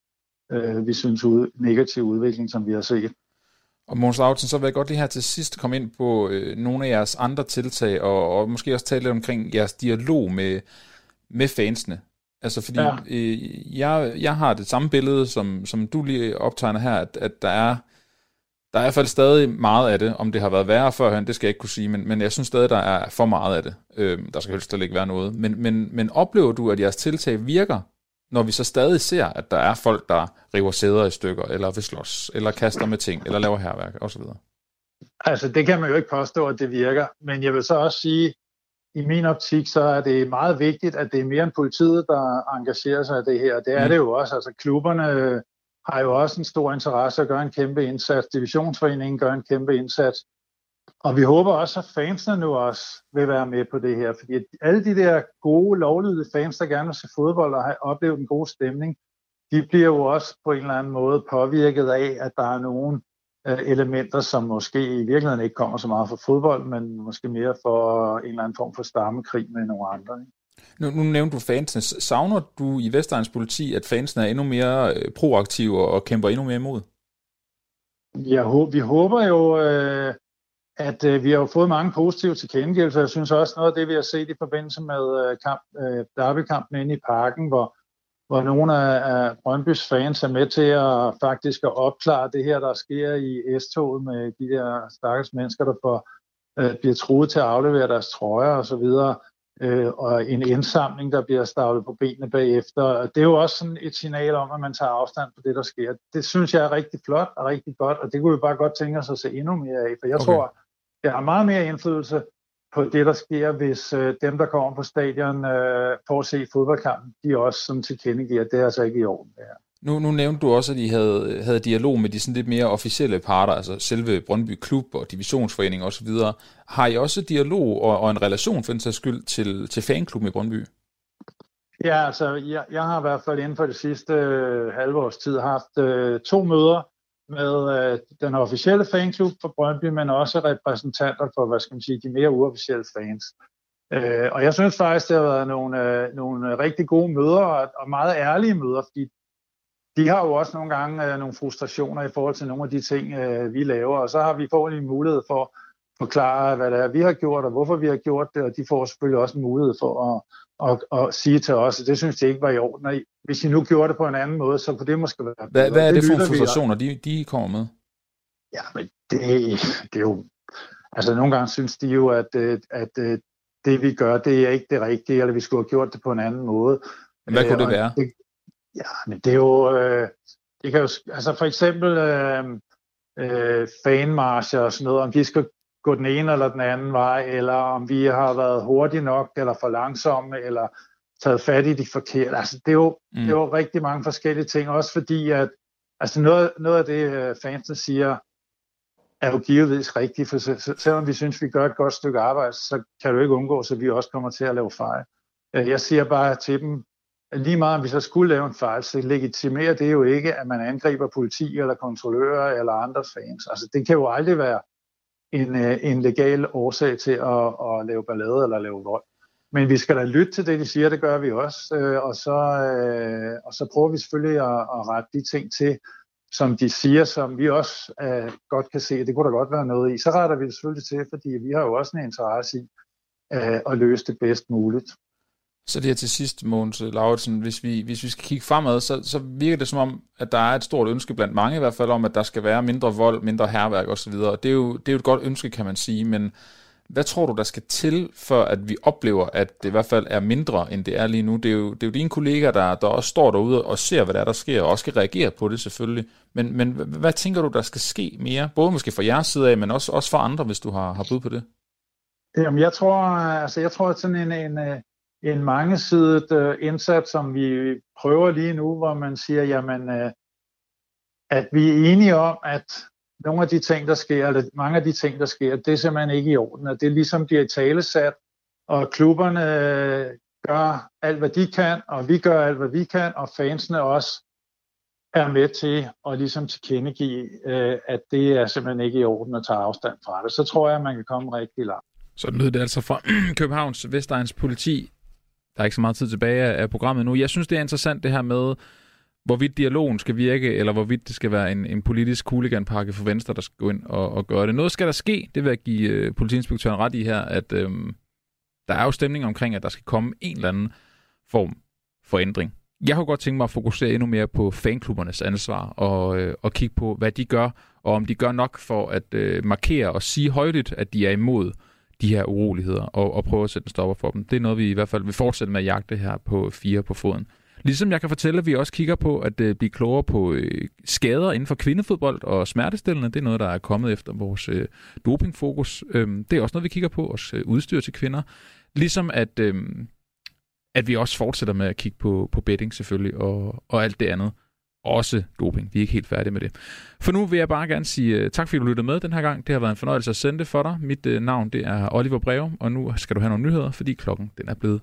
øh, vi synes, ud, negativ udvikling, som vi har set. Og Måns Lautsen, så vil jeg godt lige her til sidst komme ind på øh, nogle af jeres andre tiltag, og, og måske også tale lidt omkring jeres dialog med, med fansene. Altså fordi ja. øh, jeg, jeg har det samme billede, som, som du lige optegner her, at, at der er der er i hvert fald stadig meget af det. Om det har været værre førhen, det skal jeg ikke kunne sige, men, men jeg synes stadig, der er for meget af det. Øh, der skal helst ikke være noget. Men, men, men oplever du, at jeres tiltag virker, når vi så stadig ser, at der er folk, der river sæder i stykker, eller vil slås, eller kaster med ting, eller laver herværk, osv.? Altså, det kan man jo ikke påstå, at det virker. Men jeg vil så også sige, i min optik, så er det meget vigtigt, at det er mere end politiet, der engagerer sig i det her. Det er mm. det jo også. Altså, klubberne har jo også en stor interesse og gør en kæmpe indsats. Divisionsforeningen gør en kæmpe indsats. Og vi håber også, at fansene nu også vil være med på det her, fordi alle de der gode, lovlydige fans, der gerne vil se fodbold og opleve den en god stemning, de bliver jo også på en eller anden måde påvirket af, at der er nogle øh, elementer, som måske i virkeligheden ikke kommer så meget fra fodbold, men måske mere for en eller anden form for stammekrig med nogle andre. Ikke? Nu, nu nævnte du fansene. Savner du i Vestegns politi, at fansene er endnu mere øh, proaktive og kæmper endnu mere imod? Jeg, vi håber jo, øh, at øh, vi har fået mange positive tilkendegivelser. Jeg synes også noget af det, vi har set i forbindelse med øh, kamp, øh, derbykampen inde i parken, hvor, hvor nogle af, Brøndbys fans er med til at faktisk at opklare det her, der sker i S-toget med de der stakkels mennesker, der får, bliver truet til at aflevere deres trøjer osv øh, og en indsamling, der bliver stavlet på benene bagefter. Det er jo også sådan et signal om, at man tager afstand fra det, der sker. Det synes jeg er rigtig flot og rigtig godt, og det kunne vi bare godt tænke os at se endnu mere af, for jeg okay. tror, det har meget mere indflydelse på det, der sker, hvis øh, dem, der kommer på stadion øh, for at se fodboldkampen, de også sådan tilkendegiver, at det er altså ikke i orden. Det her. Nu, nu nævnte du også, at I havde, havde dialog med de sådan lidt mere officielle parter, altså selve Brøndby Klub og Divisionsforening osv. Har I også dialog og, og en relation for den sags skyld til, til fanklubben i Brøndby? Ja, altså jeg, jeg har i hvert fald inden for det sidste øh, halve års tid haft øh, to møder med øh, den officielle fanklub for Brøndby, men også repræsentanter for, hvad skal man sige, de mere uofficielle fans. Øh, og jeg synes faktisk, det har været nogle, øh, nogle rigtig gode møder og, og meget ærlige møder, fordi de har jo også nogle gange øh, nogle frustrationer i forhold til nogle af de ting, øh, vi laver, og så har vi fået en mulighed for at forklare, hvad det er, vi har gjort, og hvorfor vi har gjort det, og de får selvfølgelig også en mulighed for at, at, at sige til os, at det synes de ikke var i orden. Og hvis I nu gjorde det på en anden måde, så kunne det måske være Hvad, hvad er det, det for frustrationer, de, de kommer med? Ja, men det, det er jo... Altså nogle gange synes de jo, at, øh, at, at det vi gør, det er ikke det rigtige, eller vi skulle have gjort det på en anden måde. Hvad kunne det være? Det, Ja, men det er jo... Øh, det kan jo altså for eksempel øh, øh, fanmarscher og sådan noget, om de skal gå den ene eller den anden vej, eller om vi har været hurtige nok, eller for langsomme, eller taget fat i de forkerte. Altså, det er jo, mm. det er jo rigtig mange forskellige ting, også fordi, at altså noget, noget af det, øh, fansene siger, er jo givetvis rigtigt, for selvom vi synes, vi gør et godt stykke arbejde, så kan du ikke undgå, så vi også kommer til at lave fejl. Øh, jeg siger bare til dem, lige meget om vi så skulle lave en fejl, så legitimerer det jo ikke, at man angriber politi eller kontrollører eller andre fans. Altså det kan jo aldrig være en, øh, en legal årsag til at, at lave ballade eller lave vold. Men vi skal da lytte til det, de siger, det gør vi også, øh, og så, øh, og så prøver vi selvfølgelig at, at rette de ting til, som de siger, som vi også øh, godt kan se, det kunne der godt være noget i. Så retter vi det selvfølgelig til, fordi vi har jo også en interesse i øh, at løse det bedst muligt. Så det her til sidst, Mogens øh, Lauritsen, hvis vi, hvis vi skal kigge fremad, så, så virker det som om, at der er et stort ønske blandt mange i hvert fald om, at der skal være mindre vold, mindre herværk osv. Og det er, jo, det er jo et godt ønske, kan man sige, men hvad tror du, der skal til, for at vi oplever, at det i hvert fald er mindre, end det er lige nu? Det er jo, det er jo dine kollegaer, der, der også står derude og ser, hvad der er, der sker, og også skal reagere på det selvfølgelig. Men, men hvad tænker du, der skal ske mere? Både måske fra jeres side af, men også, også for andre, hvis du har, har bud på det? Jamen, jeg tror, altså, jeg tror at sådan en, en, øh, en mangesidet øh, indsats, som vi prøver lige nu, hvor man siger, jamen, øh, at vi er enige om, at nogle af de ting, der sker, eller mange af de ting, der sker, det er simpelthen ikke i orden, og det er ligesom bliver talesat, og klubberne øh, gør alt, hvad de kan, og vi gør alt, hvad vi kan, og fansene også er med til at ligesom tilkendegive, øh, at det er simpelthen ikke i orden at tage afstand fra det. Så tror jeg, at man kan komme rigtig langt. Så lød det altså fra Københavns Vestegns politi der er ikke så meget tid tilbage af programmet nu. Jeg synes, det er interessant det her med, hvorvidt dialogen skal virke, eller hvorvidt det skal være en, en politisk huliganpakke for Venstre, der skal gå ind og, og gøre det. Noget skal der ske, det vil jeg give øh, politiinspektøren ret i her, at øh, der er jo stemning omkring, at der skal komme en eller anden form for ændring. Jeg kunne godt tænke mig at fokusere endnu mere på fanklubbernes ansvar og, øh, og kigge på, hvad de gør, og om de gør nok for at øh, markere og sige højligt, at de er imod de her uroligheder, og, og prøve at sætte en stopper for dem. Det er noget, vi i hvert fald vil fortsætte med at jagte her på fire på foden. Ligesom jeg kan fortælle, at vi også kigger på at øh, blive klogere på øh, skader inden for kvindefodbold og smertestillende. Det er noget, der er kommet efter vores øh, dopingfokus. Øhm, det er også noget, vi kigger på, også øh, udstyr til kvinder. Ligesom at, øh, at vi også fortsætter med at kigge på, på betting selvfølgelig, og, og alt det andet. Også doping. Vi er ikke helt færdige med det. For nu vil jeg bare gerne sige øh, tak, fordi du lyttede med den her gang. Det har været en fornøjelse at sende det for dig. Mit øh, navn det er Oliver Breum, og nu skal du have nogle nyheder, fordi klokken den er blevet